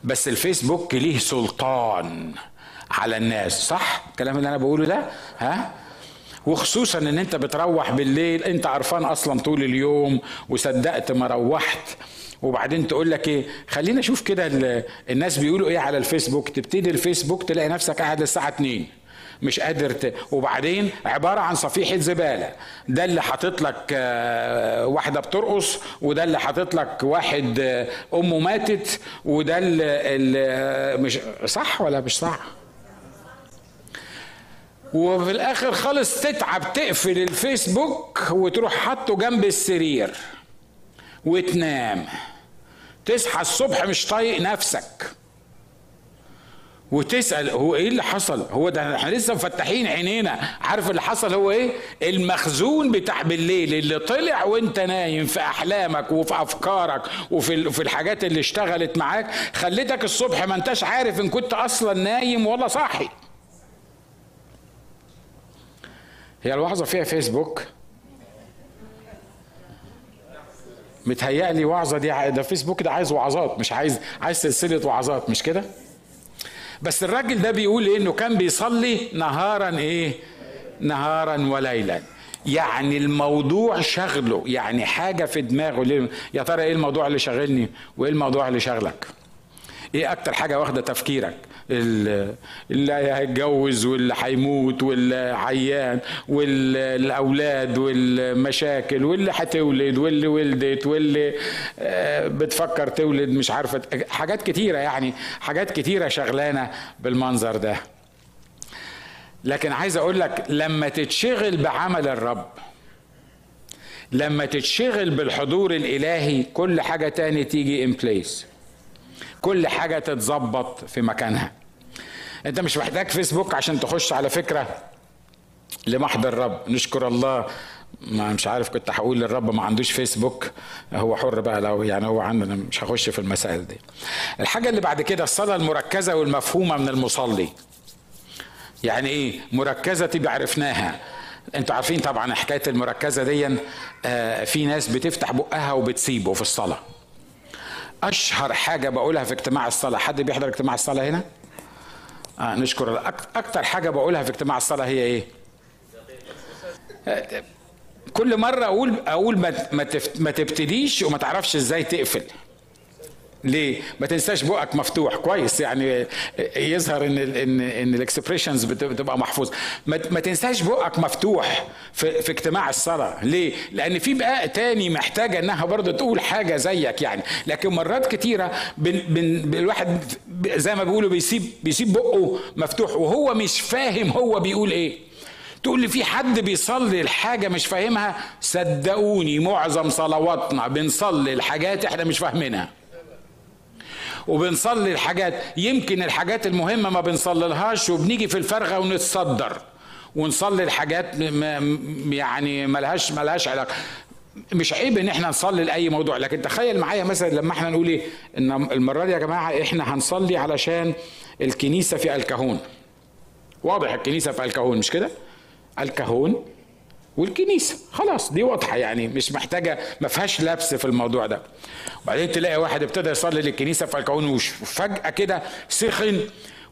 بس الفيسبوك ليه سلطان على الناس. صح؟ الكلام اللي أنا بقوله ده؟ ها؟ وخصوصا إن أنت بتروح بالليل أنت عرفان أصلا طول اليوم وصدقت ما روحت. وبعدين تقول لك إيه خلينا أشوف كده الناس بيقولوا إيه على الفيسبوك. تبتدي الفيسبوك تلاقي نفسك قاعد للساعه 2 مش قادر ت... وبعدين عبارة عن صفيحة زبالة. ده اللي حاطط لك آه، واحدة بترقص وده اللي حاطط لك واحد آه، أمه ماتت وده اللي, اللي مش صح ولا مش صح؟ وفي الآخر خالص تتعب تقفل الفيسبوك وتروح حاطه جنب السرير وتنام. تصحى الصبح مش طايق نفسك. وتسأل هو إيه اللي حصل؟ هو ده إحنا لسه مفتحين عينينا. عارف اللي حصل؟ هو إيه؟ المخزون بتاع بالليل اللي طلع وأنت نايم في أحلامك وفي أفكارك وفي في الحاجات اللي اشتغلت معاك خليتك الصبح ما أنتش عارف إن كنت أصلا نايم ولا صاحي. هي الوعظه فيها فيسبوك متهيألي وعظة دي ده فيسبوك ده عايز وعظات مش عايز عايز سلسلة وعظات مش كده؟ بس الراجل ده بيقول إيه؟ إنه كان بيصلي نهارا إيه؟ نهارا وليلا. يعني الموضوع شغله يعني حاجة في دماغه. يا ترى إيه الموضوع اللي شغلني وإيه الموضوع اللي شغلك إيه أكتر حاجة واخدة تفكيرك؟ اللي هيتجوز واللي هيموت واللي عيان والاولاد والمشاكل واللي هتولد واللي ولدت واللي آه، بتفكر تولد مش عارفة حاجات كتيرة يعني حاجات كتيرة شغلانة بالمنظر ده. لكن عايز أقول لك لما تتشغل بعمل الرب لما تتشغل بالحضور الإلهي كل حاجة تاني تيجي ان بليس كل حاجة تتظبط في مكانها. انت مش محتاج فيسبوك عشان تخش على فكرة لمحضر الرب. نشكر الله. ما مش عارف كنت هقول للرب ما عندوش فيسبوك. هو حر بقى لو يعني هو عنده أنا مش هخش في المسائل دي. الحاجة اللي بعد كده الصلاة المركزة والمفهومة من المصلي. يعني إيه؟ مركزة تبقى عرفناها. أنتوا عارفين طبعا حكاية المركزة دي آه في ناس بتفتح بقها وبتسيبه في الصلاة. أشهر حاجة بقولها في اجتماع الصلاة. حد بيحضر اجتماع الصلاة هنا؟ آه نشكر أكتر حاجة بقولها في اجتماع الصلاة هي إيه؟ كل مرة أقول أقول ما تبتديش وما تعرفش إزاي تقفل. ليه؟ ما تنساش بقك مفتوح كويس. يعني يظهر إن ال ان إن الاكسبريشنز بتبقى محفوظه ما تنساش بقك مفتوح في, في اجتماع الصلاة. ليه؟ لأن في بقى تاني محتاجة إنها برضه تقول حاجة زيك يعني. لكن مرات كتيرة بن بن الواحد زي ما بيقولوا بيسيب بيسيب بقه مفتوح وهو مش فاهم هو بيقول إيه. تقول لي في حد بيصلي الحاجة مش فاهمها؟ صدقوني معظم صلواتنا بنصلي الحاجات إحنا مش فاهمينها. وبنصلي الحاجات. يمكن الحاجات المهمة ما بنصلي لهاش وبنيجي في الفرغة ونتصدر. ونصلي الحاجات يعني ملهاش ملهاش علاقة. مش عيب إن إحنا نصلي لأي موضوع. لكن تخيل معايا مثلا لما إحنا نقول إيه؟ إن المرة دي يا جماعة إحنا هنصلي علشان الكنيسة في ألكهون. واضح الكنيسة في ألكهون مش كده؟ ألكهون. والكنيسة. خلاص دي واضحة يعني مش محتاجة ما فيهاش لبس في الموضوع ده. وبعدين تلاقي واحد ابتدى يصلي للكنيسة فالكون وفجأة كده سخن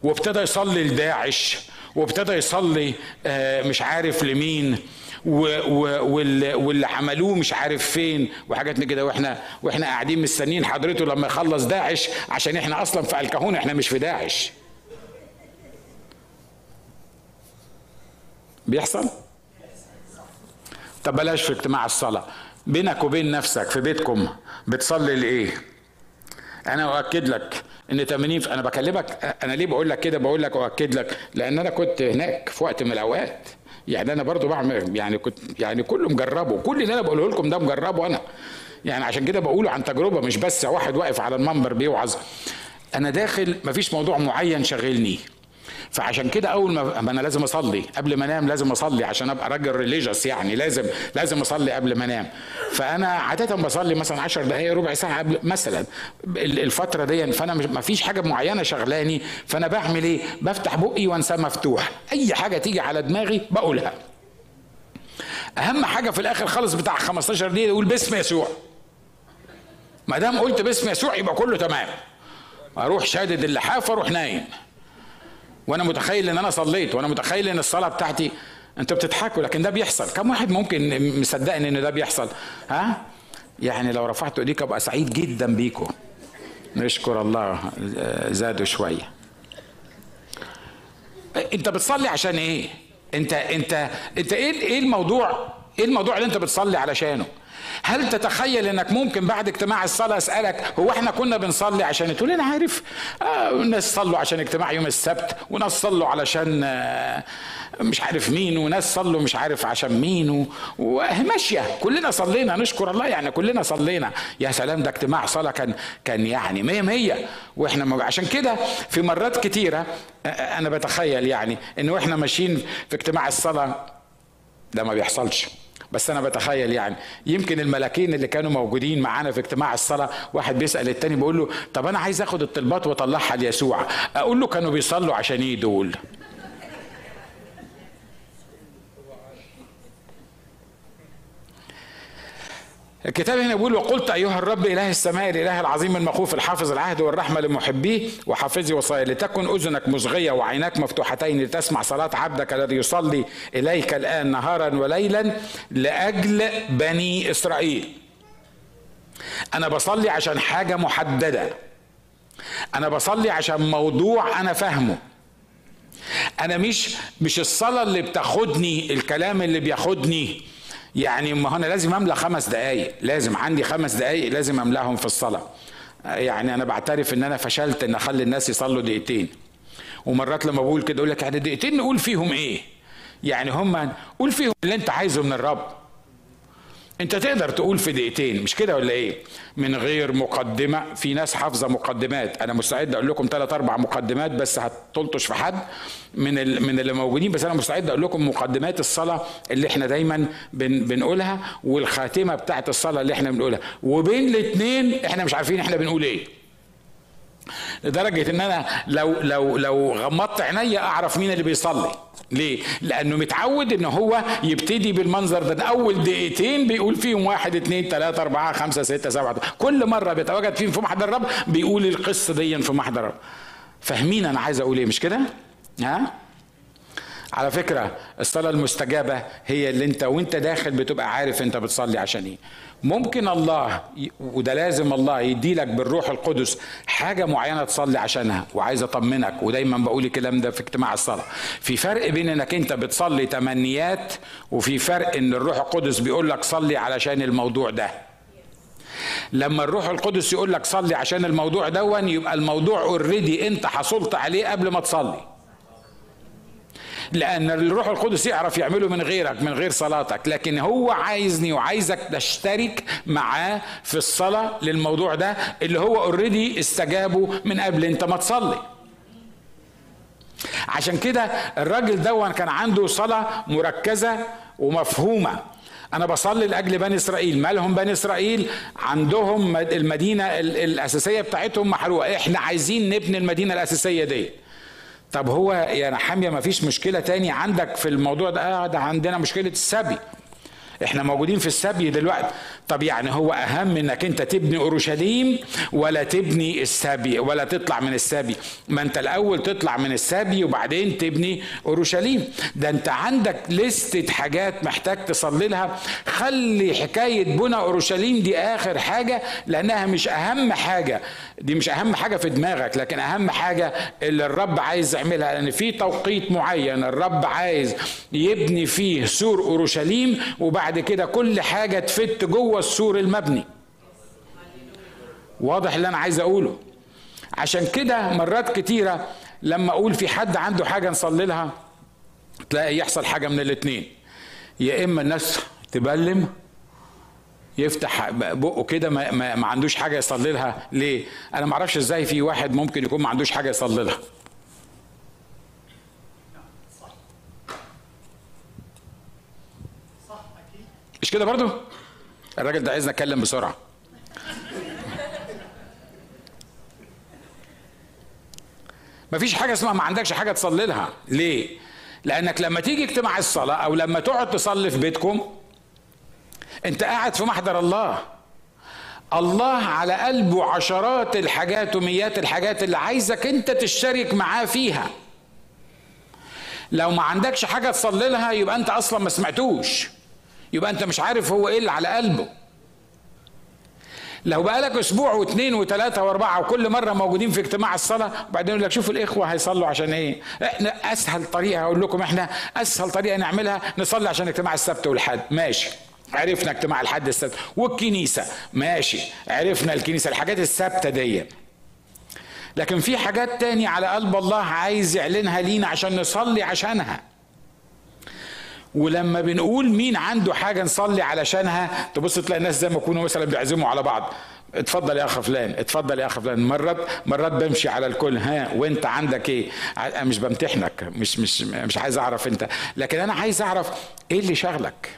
وابتدى يصلي لداعش وابتدى يصلي آه، مش عارف لمين واللي عملوه مش عارف فين وحاجات كده. وإحنا وإحنا قاعدين مستنيين حضرته لما يخلص داعش عشان إحنا أصلا في الكهون إحنا مش في داعش. بيحصل؟ طب بلاش في اجتماع الصلاة. بينك وبين نفسك في بيتكم بتصلي لإيه؟ أنا أؤكد لك إن 80 أنا بكلمك أنا ليه بقول لك كده؟ بقول لك أؤكد لك لأن أنا كنت هناك في وقت من الأوقات. يعني أنا برضو بعمل يعني كنت يعني كله مجربه. كل اللي أنا بقوله لكم ده مجربه أنا. يعني عشان كده بقوله عن تجربة مش بس واحد واقف على المنبر بيوعظ. أنا داخل مفيش موضوع معين شاغلني. فعشان كده أول ما أنا لازم أصلي قبل ما أنام لازم أصلي عشان أبقى راجل ريليجيوس يعني لازم لازم أصلي قبل ما أنام. فأنا عادة بصلي مثلا 10 دقائق ربع ساعة قبل مثلا الفترة دي فأنا ما فيش حاجة معينة شغلاني فأنا بعمل إيه؟ بفتح بقي وأنساه مفتوح. أي حاجة تيجي على دماغي بقولها. أهم حاجة في الآخر خالص بتاع 15 دقيقة يقول باسم يسوع. ما دام قلت باسم يسوع يبقى كله تمام. أروح شادد اللحاف وأروح نايم. وأنا متخيل إن أنا صليت وأنا متخيل إن الصلاة بتاعتي أنتوا بتضحكوا لكن ده بيحصل. كم واحد ممكن مصدقني إن ده بيحصل؟ ها؟ يعني لو رفعت إيديك أبقى سعيد جدا بيكم. نشكر الله زادوا شوية. أنت بتصلي عشان إيه؟ أنت أنت أنت إيه إيه الموضوع؟ إيه الموضوع اللي أنت بتصلي علشانه؟ هل تتخيل إنك ممكن بعد اجتماع الصلاة أسألك هو إحنا كنا بنصلي عشان تقول أنا عارف. آه ناس صلوا عشان اجتماع يوم السبت وناس صلوا علشان آه مش عارف مين وناس صلوا مش عارف عشان مين وماشيه كلنا صلينا نشكر الله يعني كلنا صلينا. يا سلام ده اجتماع صلاة كان كان يعني مية مية. وإحنا عشان كده في مرات كتيرة أنا بتخيل يعني ان وإحنا ماشيين في اجتماع الصلاة ده ما بيحصلش. بس أنا بتخيل يعني. يمكن الملاكين اللي كانوا موجودين معانا في اجتماع الصلاة واحد بيسأل التاني بيقول له طب أنا عايز آخد الطلبات وأطلعها ليسوع. أقول له كانوا بيصلوا عشان إيه دول؟ الكتاب هنا بيقول وقلت أيها الرب إله السماء الإله العظيم المخوف الحافظ العهد والرحمة لمحبيه وحافظي وصايا لتكن أذنك مصغيه وعيناك مفتوحتين لتسمع صلاة عبدك الذي يصلي إليك الآن نهارا وليلا لأجل بني إسرائيل. أنا بصلي عشان حاجة محددة. أنا بصلي عشان موضوع أنا فاهمه. أنا مش مش الصلاة اللي بتاخدني الكلام اللي بياخدني. يعني ما أنا لازم املى خمس دقايق. لازم عندي خمس دقايق لازم أملأهم في الصلاة. يعني أنا بعترف إن أنا فشلت إن أخلي الناس يصلوا دقيقتين. ومرات لما بقول كده أقول لك يعني دقيقتين نقول فيهم إيه؟ يعني هم قول فيهم اللي أنت عايزه من الرب. انت تقدر تقول في دقيقتين مش كده ولا إيه؟ من غير مقدمة في ناس حافظة مقدمات. أنا مستعد أقول لكم ثلاث أربع مقدمات بس هتلطش في حد من من اللي موجودين بس أنا مستعد أقول لكم مقدمات الصلاة اللي إحنا دايما بن بنقولها والخاتمة بتاعت الصلاة اللي إحنا بنقولها. وبين الاثنين إحنا مش عارفين إحنا بنقول إيه. لدرجه إن أنا لو لو لو غمضت عينيا أعرف مين اللي بيصلي ليه؟ لأنه متعود إن هو يبتدي بالمنظر ده, ده أول دقيقتين بيقول فيهم واحد اثنين ثلاثة أربعة خمسة ستة سبعة كل مرة بيتواجد فيهم في محضر الرب بيقول القصة دي في محضر الرب فاهمين أنا عايز أقول إيه مش كده؟ ها؟ على فكرة الصلاة المستجابة هي اللي أنت وأنت داخل بتبقى عارف أنت بتصلي عشان إيه ممكن الله وده لازم الله يدي لك بالروح القدس حاجة معينة تصلي عشانها وعايز أطمنك ودايما بقول الكلام ده في اجتماع الصلاة. في فرق بين إنك أنت بتصلي تمنيات وفي فرق إن الروح القدس بيقول لك صلي علشان الموضوع ده. لما الروح القدس يقول لك صلي عشان الموضوع ده يبقى الموضوع already أنت حصلت عليه قبل ما تصلي. لأن الروح القدس يعرف يعمله من غيرك من غير صلاتك. لكن هو عايزني وعايزك تشترك معاه في الصلاة للموضوع ده اللي هو already استجابه من قبل. انت ما تصلي. عشان كده الراجل ده كان عنده صلاة مركزة ومفهومة. أنا بصلي لأجل بني إسرائيل. مالهم بني إسرائيل؟ عندهم المدينة الأساسية بتاعتهم محروقة. إحنا عايزين نبني المدينة الأساسية دي طب هو يا نحميا ما فيش مشكلة تاني عندك في الموضوع ده؟ ده عندنا مشكلة السبي. إحنا موجودين في السبي دلوقتي. طب يعني هو أهم إنك أنت تبني أورشليم ولا تبني السبي ولا تطلع من السبي؟ ما أنت الأول تطلع من السبي وبعدين تبني أورشليم. ده أنت عندك لستة حاجات محتاج تصلي لها. خلي حكاية بنى أورشليم دي آخر حاجة لأنها مش أهم حاجة. دي مش أهم حاجة في دماغك لكن أهم حاجة اللي الرب عايز يعملها. لأن في توقيت معين الرب عايز يبني فيه سور أورشليم وبعد كده كل حاجة تفت جوه السور المبني. واضح اللي أنا عايز أقوله. عشان كده مرات كتيرة لما أقول في حد عنده حاجة نصلي لها تلاقي يحصل حاجة من الاتنين. يا إما الناس تبلم يفتح بقه كده ما, ما, ما عندوش حاجة يصلي لها. ليه؟ أنا ما أعرفش إزاي في واحد ممكن يكون ما عندوش حاجة يصلي لها. مش كده برضو؟ الراجل ده عايزنا نتكلم بسرعة. مفيش حاجة اسمها ما عندكش حاجة تصلي لها. ليه؟ لأنك لما تيجي اجتماع الصلاة أو لما تقعد تصلي في بيتكم أنت قاعد في محضر الله. الله على قلبه عشرات الحاجات ومئات الحاجات اللي عايزك أنت تشترك معاه فيها. لو ما عندكش حاجة تصلي لها يبقى أنت أصلا ما سمعتوش. يبقى انت مش عارف هو إيه اللي على قلبه. لو بقى لك أسبوع واثنين وثلاثة واربعة وكل مرة موجودين في اجتماع الصلاة وبعدين يقول لك شوفوا الإخوة هيصلوا عشان إيه؟ إحنا أسهل طريقة أقول لكم إحنا أسهل طريقة نعملها نصلي عشان اجتماع السبت والحد. ماشي. عرفنا اجتماع الحد السبت. والكنيسة. ماشي. عرفنا الكنيسة. الحاجات الثابته دي. لكن في حاجات تاني على قلب الله عايز يعلنها لينا عشان نصلي عشانها. ولما بنقول مين عنده حاجة نصلي علشانها تبص تلاقي الناس زي ما يكونوا مثلا بيعزموا على بعض. اتفضل يا أخ فلان اتفضل يا أخ فلان. مرات مرات بمشي على الكل ها وأنت عندك إيه؟ مش بمتحنك مش مش مش عايز أعرف أنت. لكن أنا عايز أعرف إيه اللي شغلك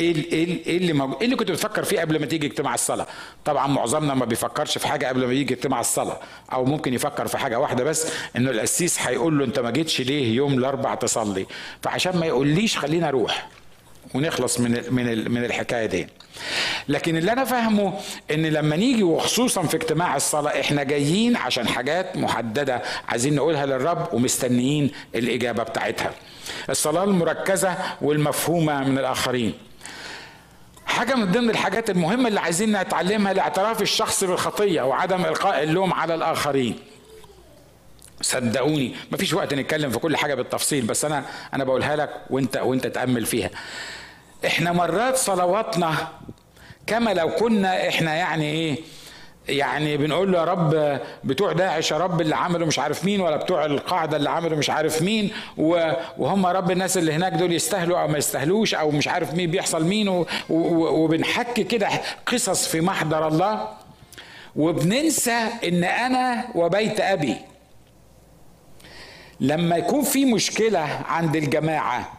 إيه إيه إيه اللي إيه اللي كنت بتفكر فيه قبل ما تيجي اجتماع الصلاة؟ طبعا معظمنا ما بيفكرش في حاجة قبل ما يجي اجتماع الصلاة أو ممكن يفكر في حاجة واحدة بس إنه القسيس هيقول له أنت ما جيتش ليه يوم الاربع تصلي؟ فعشان ما يقوليش خلينا أروح ونخلص من من من الحكاية دي. لكن اللي أنا فاهمه إن لما نيجي وخصوصا في اجتماع الصلاة إحنا جايين عشان حاجات محددة عايزين نقولها للرب ومستنيين الإجابة بتاعتها. الصلاة المركزة والمفهومة من الآخرين. حاجة من ضمن الحاجات المهمة اللي عايزين نتعلمها لاعتراف الشخص بالخطية وعدم إلقاء اللوم على الآخرين. صدقوني مفيش وقت نتكلم في كل حاجة بالتفصيل بس أنا أنا بقولها لك وأنت وأنت تأمل فيها. إحنا مرات صلواتنا كما لو كنا إحنا يعني إيه يعني بنقول له يا رب بتوع داعش يا رب اللي عملوا مش عارف مين ولا بتوع القاعدة اللي عملوا مش عارف مين وهم يا رب الناس اللي هناك دول يستاهلوا أو ما يستاهلوش أو مش عارف مين بيحصل مين وبنحكي كده قصص في محضر الله. وبننسى إن أنا وبيت أبي لما يكون في مشكلة عند الجماعة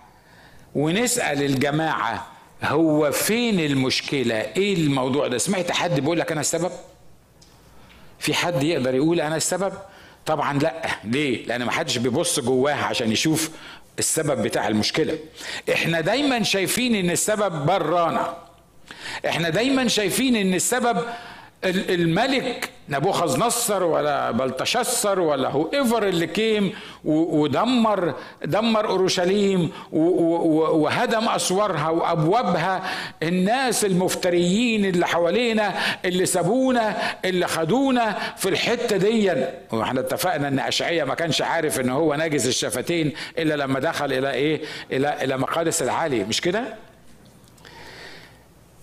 ونسأل الجماعة هو فين المشكلة؟ إيه الموضوع ده؟ سمعت حد بيقول لك أنا السبب؟ في حد يقدر يقول أنا السبب؟ طبعا لأ. ليه؟ لأن ما حدش بيبص جواها عشان يشوف السبب بتاع المشكلة. إحنا دايما شايفين إن السبب برانا. إحنا دايما شايفين إن السبب الملك نبوخذ نصر ولا بلتشسر ولا هو ايفر اللي كيم ودمر دمر أورشليم وهدم أسوارها وأبوابها. الناس المفتريين اللي حوالينا اللي سابونا اللي خدونا في الحتة دي وإحنا اتفقنا إن اشعيا ما كانش عارف إن هو ناجز الشفتين إلا لما دخل إلى إيه؟ إلى إلى مقادس العالي. مش كده؟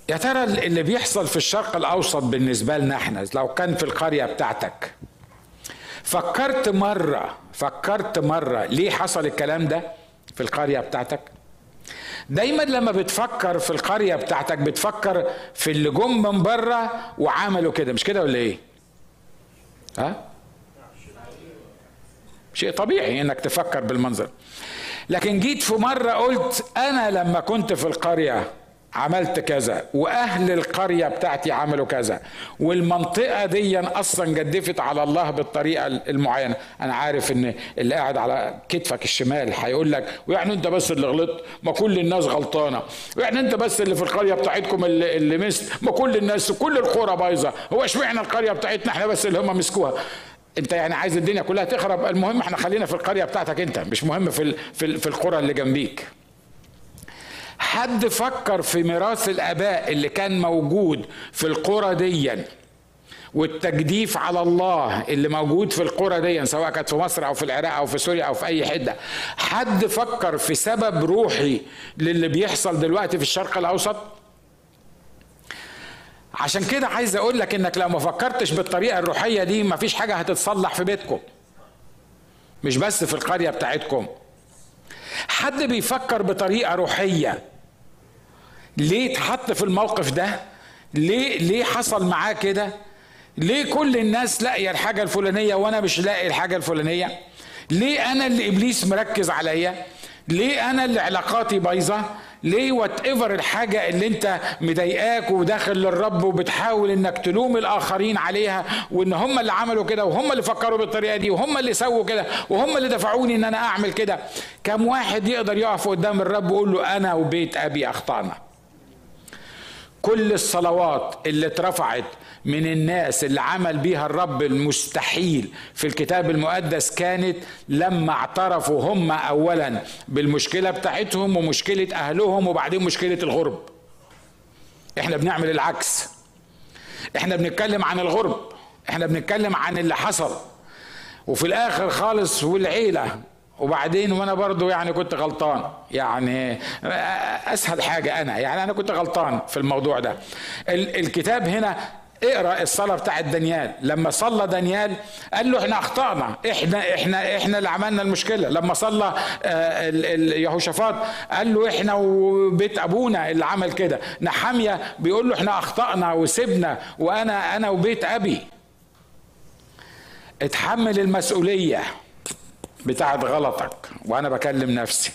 يا ترى اللي بيحصل في الشرق الأوسط بالنسبة لنا إحنا لو كان في القرية بتاعتك فكرت مرة فكرت مرة ليه حصل الكلام ده في القرية بتاعتك؟ دايما لما بتفكر في القرية بتاعتك بتفكر في اللي جم من بره وعملوا كده مش كده ولا إيه؟ ها؟ شيء طبيعي إنك تفكر بالمنظر. لكن جيت في مرة قلت أنا لما كنت في القرية عملت كذا وأهل القرية بتاعتي عملوا كذا. والمنطقة دي أصلا جدفت على الله بالطريقة المعينة. أنا عارف إن اللي قاعد على كتفك الشمال هيقول لك ويعني أنت بس اللي غلطت؟ ما كل الناس غلطانة. ويعني أنت بس اللي في القرية بتاعتكم اللي, اللي مست؟ ما كل الناس كل القرى بايظة. هو اشمعنى القرية بتاعتنا؟ إحنا بس اللي هم مسكوها. أنت يعني عايز الدنيا كلها تخرب؟ المهم إحنا خلينا في القرية بتاعتك أنت مش مهم في في, في القرى اللي جنبيك. حد فكر في ميراث الآباء اللي كان موجود في القرى ديا والتجديف على الله اللي موجود في القرى دي سواء كانت في مصر أو في العراق أو في سوريا أو في أي حتة. حد فكر في سبب روحي للي بيحصل دلوقتي في الشرق الأوسط؟ عشان كده عايز أقول لك إنك لو ما فكرتش بالطريقة الروحية دي مفيش حاجة هتتصلح في بيتكم. مش بس في القرية بتاعتكم. حد بيفكر بطريقة روحية. ليه اتحط في الموقف ده؟ ليه ليه حصل معاه كده؟ ليه كل الناس لاقية الحاجة الفلانية وأنا مش لاقي الحاجة الفلانية؟ ليه أنا اللي إبليس مركز عليا؟ ليه أنا اللي علاقاتي بايظة؟ ليه وات ايفر الحاجة اللي أنت مضايقاك وداخل للرب وبتحاول إنك تلوم الآخرين عليها وإن هم اللي عملوا كده وهم اللي فكروا بالطريقة دي وهم اللي سووا كده وهم اللي دفعوني إن أنا أعمل كده. كم واحد يقدر يقف قدام الرب ويقول له أنا وبيت أبي أخطأنا؟ كل الصلوات اللي اترفعت من الناس اللي عمل بيها الرب المستحيل في الكتاب المقدس كانت لما اعترفوا هم اولا بالمشكلة بتاعتهم ومشكلة أهلهم وبعدين مشكلة الغرب. إحنا بنعمل العكس. إحنا بنتكلم عن الغرب. إحنا بنتكلم عن اللي حصل. وفي الآخر خالص والعيلة وبعدين وأنا برضو يعني كنت غلطان. يعني اسهل حاجة أنا يعني أنا كنت غلطان في الموضوع ده. الكتاب هنا اقرأ الصلاة بتاعت دانيال. لما صلى دانيال قال له إحنا أخطأنا. إحنا إحنا إحنا اللي عملنا المشكلة. لما صلى آه، يهوشافاط قال له إحنا وبيت أبونا اللي عمل كده. نحامية بيقول له إحنا أخطأنا وسبنا وأنا أنا وبيت أبي. اتحمل المسؤولية. بتاعت غلطك وأنا بكلم نفسي.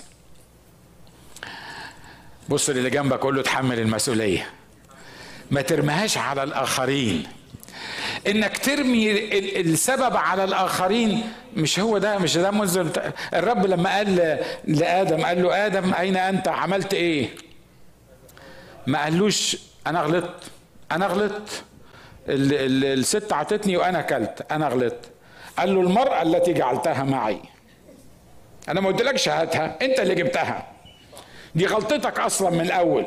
بص للي جنبك قول له اتحمل المسؤولية. ما ترميهاش على الآخرين. إنك ترمي السبب على الآخرين مش هو ده مش ده منزل الرب لما قال لآدم قال له آدم أين أنت؟ عملت إيه؟ ما قالوش أنا غلطت أنا غلطت. الست عطتني وأنا أكلت أنا غلطت. قال له المرأة التي جعلتها معي. أنا ما قلتلكش هاتها أنت اللي جبتها. دي غلطتك أصلا من الأول.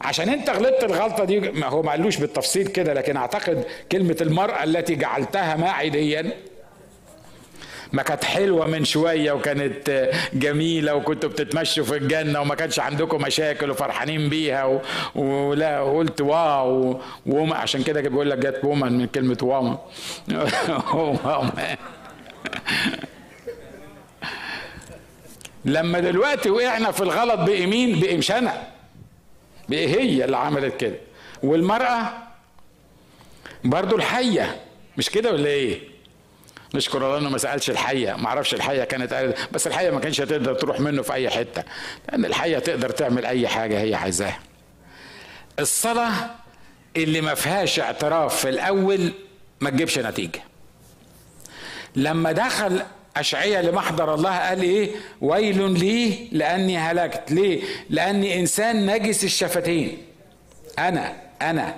عشان أنت غلطت الغلطة دي ما هو ما قالوش بالتفصيل كده لكن أعتقد كلمة المرأة التي جعلتها معي دي ما كانت حلوة من شوية وكانت جميلة وكنتوا بتتمشوا في الجنة وما كانش عندكم مشاكل وفرحانين بيها و... ولا قلت واو وما عشان كده بيقول لك جت وومن من كلمة واو [LAUGHS] لما دلوقتي وقعنا في الغلط بقي مين؟ بقي مش أنا. بقي هي اللي عملت كده؟ والمرأة برضو الحية. مش كده ولا إيه؟ نشكر الله إنه ما سألش الحية. ما أعرفش الحية كانت قالت بس الحية ما كانش هتقدر تروح منه في أي حتة. لأن الحية تقدر تعمل أي حاجة هي عايزاها. الصلاة اللي ما فيهاش اعتراف في الأول ما تجيبش نتيجة. لما دخل أشعية لمحضر الله. قال إيه؟ ويل لي لأني هلكت. ليه؟ لأني إنسان نجس الشفتين. أنا أنا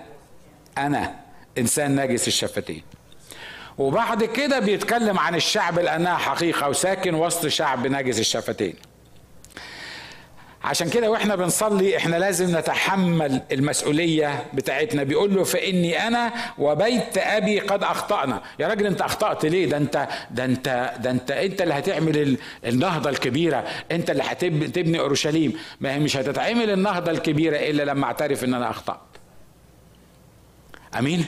أنا إنسان نجس الشفتين. وبعد كده بيتكلم عن الشعب لأنها حقيقة وساكن وسط شعب نجس الشفتين. عشان كده وإحنا بنصلي إحنا لازم نتحمل المسؤولية بتاعتنا. بيقول له فإني أنا وبيت أبي قد أخطأنا. يا راجل أنت أخطأت ليه؟ ده أنت ده أنت ده أنت أنت اللي هتعمل النهضة الكبيرة. أنت اللي هتبني أورشليم. ما هي مش هتتعمل النهضة الكبيرة إلا لما أعترف إن أنا أخطأت. أمين.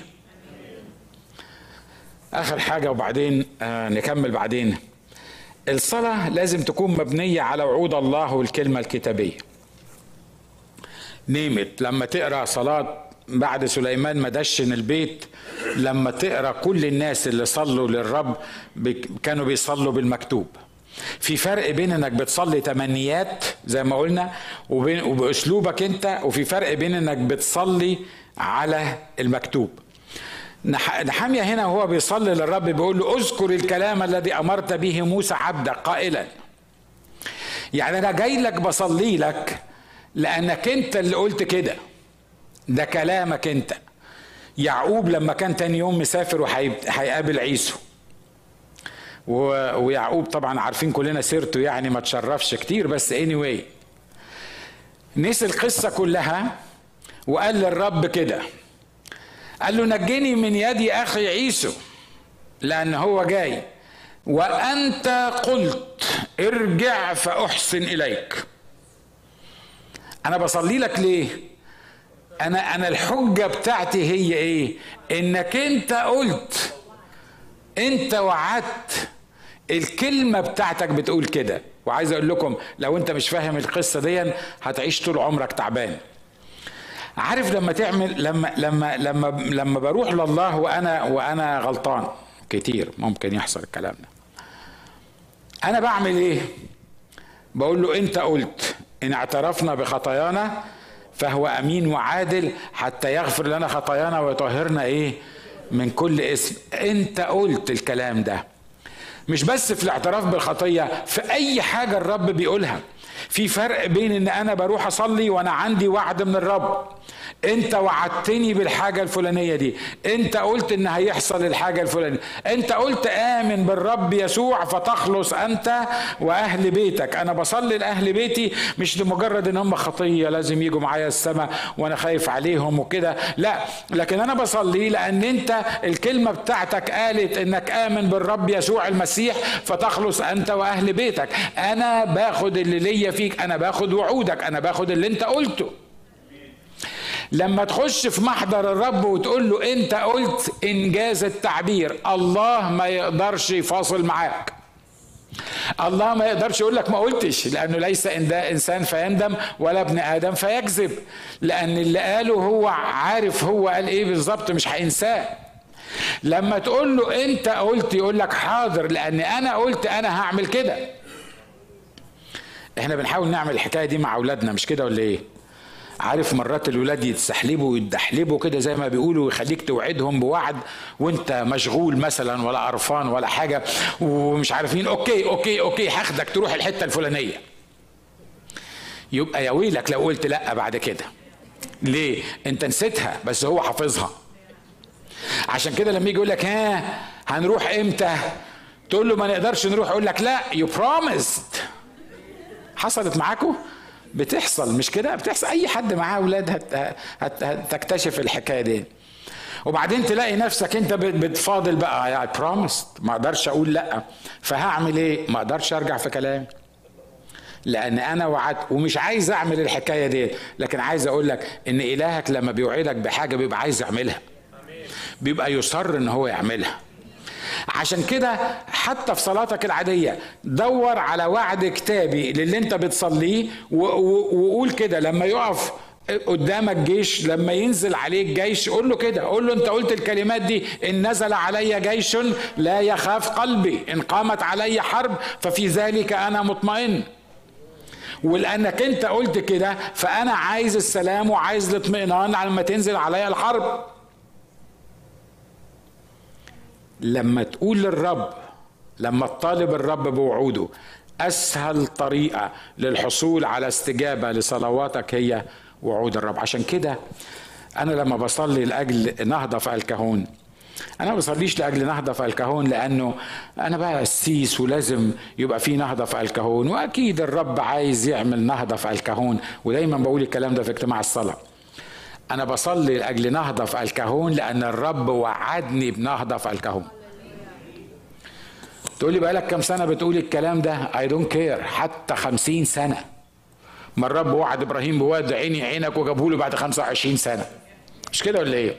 آخر حاجة وبعدين آه نكمل بعدين. الصلاة لازم تكون مبنية على وعود الله والكلمة الكتابية. نيمت لما تقرأ صلاة بعد سليمان ما دشن البيت لما تقرأ كل الناس اللي صلوا للرب كانوا بيصلوا بالمكتوب. في فرق بين إنك بتصلي تمنيات زي ما قلنا وبين وبأسلوبك أنت وفي فرق بين إنك بتصلي على المكتوب. نحامية هنا وهو بيصلي للرب بيقول له اذكر الكلام الذي أمرت به موسى عبدك قائلا. يعني أنا جاي لك بصلي لك لأنك أنت اللي قلت كده. ده كلامك أنت. يعقوب لما كان تاني يوم مسافر وهيقابل عيسو. ويعقوب طبعا عارفين كلنا سيرته يعني ما تشرفش كتير بس anyway. نسي القصة كلها وقال للرب كده. قال له نجني من يد أخي عيسو لأن هو جاي. وأنت قلت ارجع فأحسن إليك. أنا بصلي لك ليه؟ أنا أنا الحجة بتاعتي هي إيه؟ إنك أنت قلت أنت وعدت الكلمة بتاعتك بتقول كده. وعايز أقول لكم لو أنت مش فاهم القصة دي هتعيش طول عمرك تعبان. عارف لما تعمل لما لما لما لما بروح لله وأنا وأنا غلطان. كتير ممكن يحصل الكلام ده. أنا بعمل إيه؟ بقول له أنت قلت إن اعترفنا بخطايانا فهو أمين وعادل حتى يغفر لنا خطايانا ويطهرنا إيه؟ من كل اسم. أنت قلت الكلام ده. مش بس في الاعتراف بالخطية في أي حاجة الرب بيقولها. في فرق بين إن أنا بروح أصلي وأنا عندي وعد من الرب. أنت وعدتني بالحاجة الفلانية دي. أنت قلت إن هيحصل الحاجة الفلانية. أنت قلت آمن بالرب يسوع فتخلص أنت وأهل بيتك. أنا بصلي لأهل بيتي مش لمجرد إن هم خطية لازم يجوا معايا السماء وأنا خايف عليهم وكده. لا لكن أنا بصلي لأن أنت الكلمة بتاعتك قالت إنك آمن بالرب يسوع المسيح فتخلص أنت وأهل بيتك. أنا باخد اللي ليا فيك أنا باخد وعودك أنا باخد اللي أنت قلته. لما تخش في محضر الرب وتقول له أنت قلت إنجاز التعبير الله ما يقدرش يفاصل معاك. الله ما يقدرش يقول لك ما قلتش لأنه ليس إن ده إنسان فيندم ولا ابن آدم فيكذب. لأن اللي قاله هو عارف هو قال إيه بالظبط مش هينساه. لما تقول له أنت قلت يقول لك حاضر لأن أنا قلت أنا هعمل كده. إحنا بنحاول نعمل الحكاية دي مع أولادنا مش كده ولا إيه؟ عارف مرات الولاد يتسحلبوا ويتدحلبوا كده زي ما بيقولوا ويخليك توعدهم بوعد وانت مشغول مثلا ولا قرفان ولا حاجة ومش عارفين okay okay okay هاخدك تروح الحتة الفلانية. يبقى يا ويلك لو قلت لأ بعد كده. ليه؟ أنت نسيتها بس هو حافظها. عشان كده لما يجي يقول لك ها هنروح إمتى؟ تقول له ما نقدرش نروح يقول لك لا you promised حصلت معاكم بتحصل مش كده؟ بتحصل. أي حد معاه أولاد هت... هت... هتكتشف الحكاية دي. وبعدين تلاقي نفسك أنت بتفاضل بقى. يعني promise ما أقدرش أقول لأ. فهعمل إيه؟ ما أقدرش أرجع في كلامي. لأن أنا وعدت. ومش عايز أعمل الحكاية دي. لكن عايز أقول لك إن إلهك لما بيوعدك بحاجة بيبقى عايز يعملها. بيبقى يصر إن هو يعملها. عشان كده حتى في صلاتك العادية دور على وعد كتابي للي انت بتصليه وقول كده لما يقف قدامك جيش لما ينزل عليك جيش قول له كده قول له انت قلت الكلمات دي إن نزل علي جيش لا يخاف قلبي إن قامت علي حرب ففي ذلك أنا مطمئن. ولانك انت قلت كده فأنا عايز السلام وعايز الاطمئنان لما تنزل عليا الحرب. لما تقول للرب لما تطالب الرب بوعوده أسهل طريقة للحصول على استجابة لصلواتك هي وعود الرب. عشان كده أنا لما بصلي لأجل نهضة في الكهون أنا ما بصليش لأجل نهضة في الكهون لأنه أنا بقى قسيس ولازم يبقى في نهضة في الكهون وأكيد الرب عايز يعمل نهضة في الكهون ودايما بقول الكلام ده في اجتماع الصلاة. أنا بصلي لأجل نهضة في الكهون لأن الرب وعدني بنهضة في الكهون. تقول لي بقالك كام سنة بتقول الكلام ده؟ I don't care حتى خمسين سنة. ما الرب وعد إبراهيم بولد عيني عينك وجابه له بعد 25 سنة. مش كده ولا إيه؟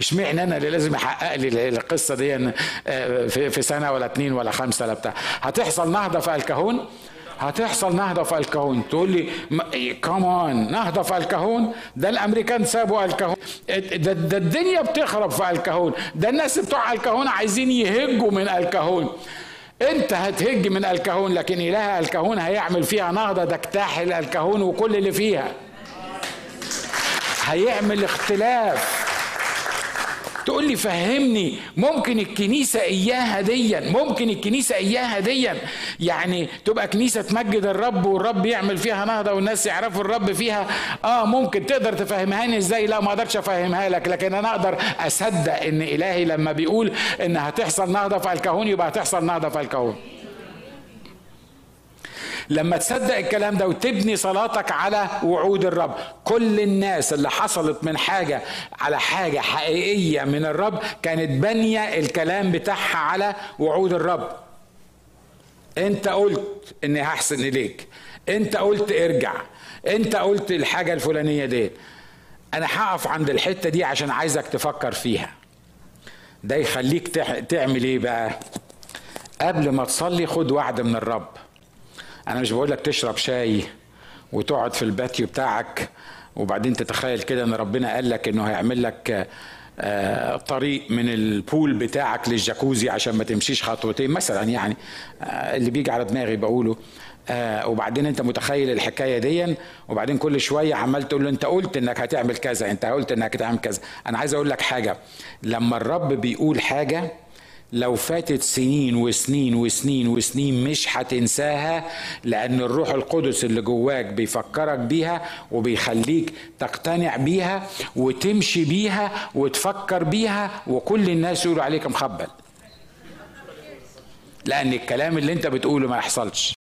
اشمعنى أنا اللي لازم يحقق لي القصة دي آه، في سنة ولا اتنين ولا خمسة ولا بتاع. هتحصل نهضة في الكهون؟ هتحصل نهضة في الكهون. تقول لي كمان نهضة في الكهون؟ ده الأمريكان سابوا الكهون. ده, ده الدنيا بتخرب في الكهون. ده الناس بتوع الكهون عايزين يهجوا من الكهون. انت هتهج من الكهون لكن إله الكهون هيعمل فيها نهضة تجتاحل الكهون وكل اللي فيها. هيعمل اختلاف. تقول لي فهمني ممكن الكنيسة إياها ديا ممكن الكنيسة إياها ديا. يعني تبقى كنيسة تمجد الرب والرب يعمل فيها نهضة والناس يعرفوا الرب فيها. آه ممكن تقدر تفهمهاني إزاي؟ لا ما أقدرش أفهمها لك لكن أنا أقدر أصدق إن إلهي لما بيقول إن هتحصل نهضة في الكهون يبقى هتحصل نهضة في الكهون لما تصدق الكلام ده وتبني صلاتك على وعود الرب. كل الناس اللي حصلت من حاجة على حاجة حقيقية من الرب كانت بانية الكلام بتاعها على وعود الرب. انت قلت اني هحسن إليك. انت قلت ارجع. انت قلت الحاجة الفلانية دي أنا هقف عند الحتة دي عشان عايزك تفكر فيها. ده يخليك تعمل إيه بقى؟ قبل ما تصلي خد وعد من الرب. أنا مش بقول لك تشرب شاي وتقعد في ال patio بتاعك وبعدين تتخيل كده إن ربنا قال لك إنه هيعمل لك آه، طريق من ال pool بتاعك للجاكوزي عشان ما تمشيش خطوتين مثلا يعني آه، اللي بيجي على دماغي بقوله. آه وبعدين أنت متخيل الحكاية دي وبعدين كل شوية عمال تقول له أنت قلت إنك هتعمل كذا أنت قلت إنك هتعمل كذا. أنا عايز أقول لك حاجة لما الرب بيقول حاجة لو فاتت سنين وسنين وسنين وسنين مش هتنساها لأن الروح القدس اللي جواك بيفكرك بيها وبيخليك تقتنع بيها وتمشي بيها وتفكر بيها وكل الناس يقولوا عليك مخبل. لأن الكلام اللي أنت بتقوله ما يحصلش.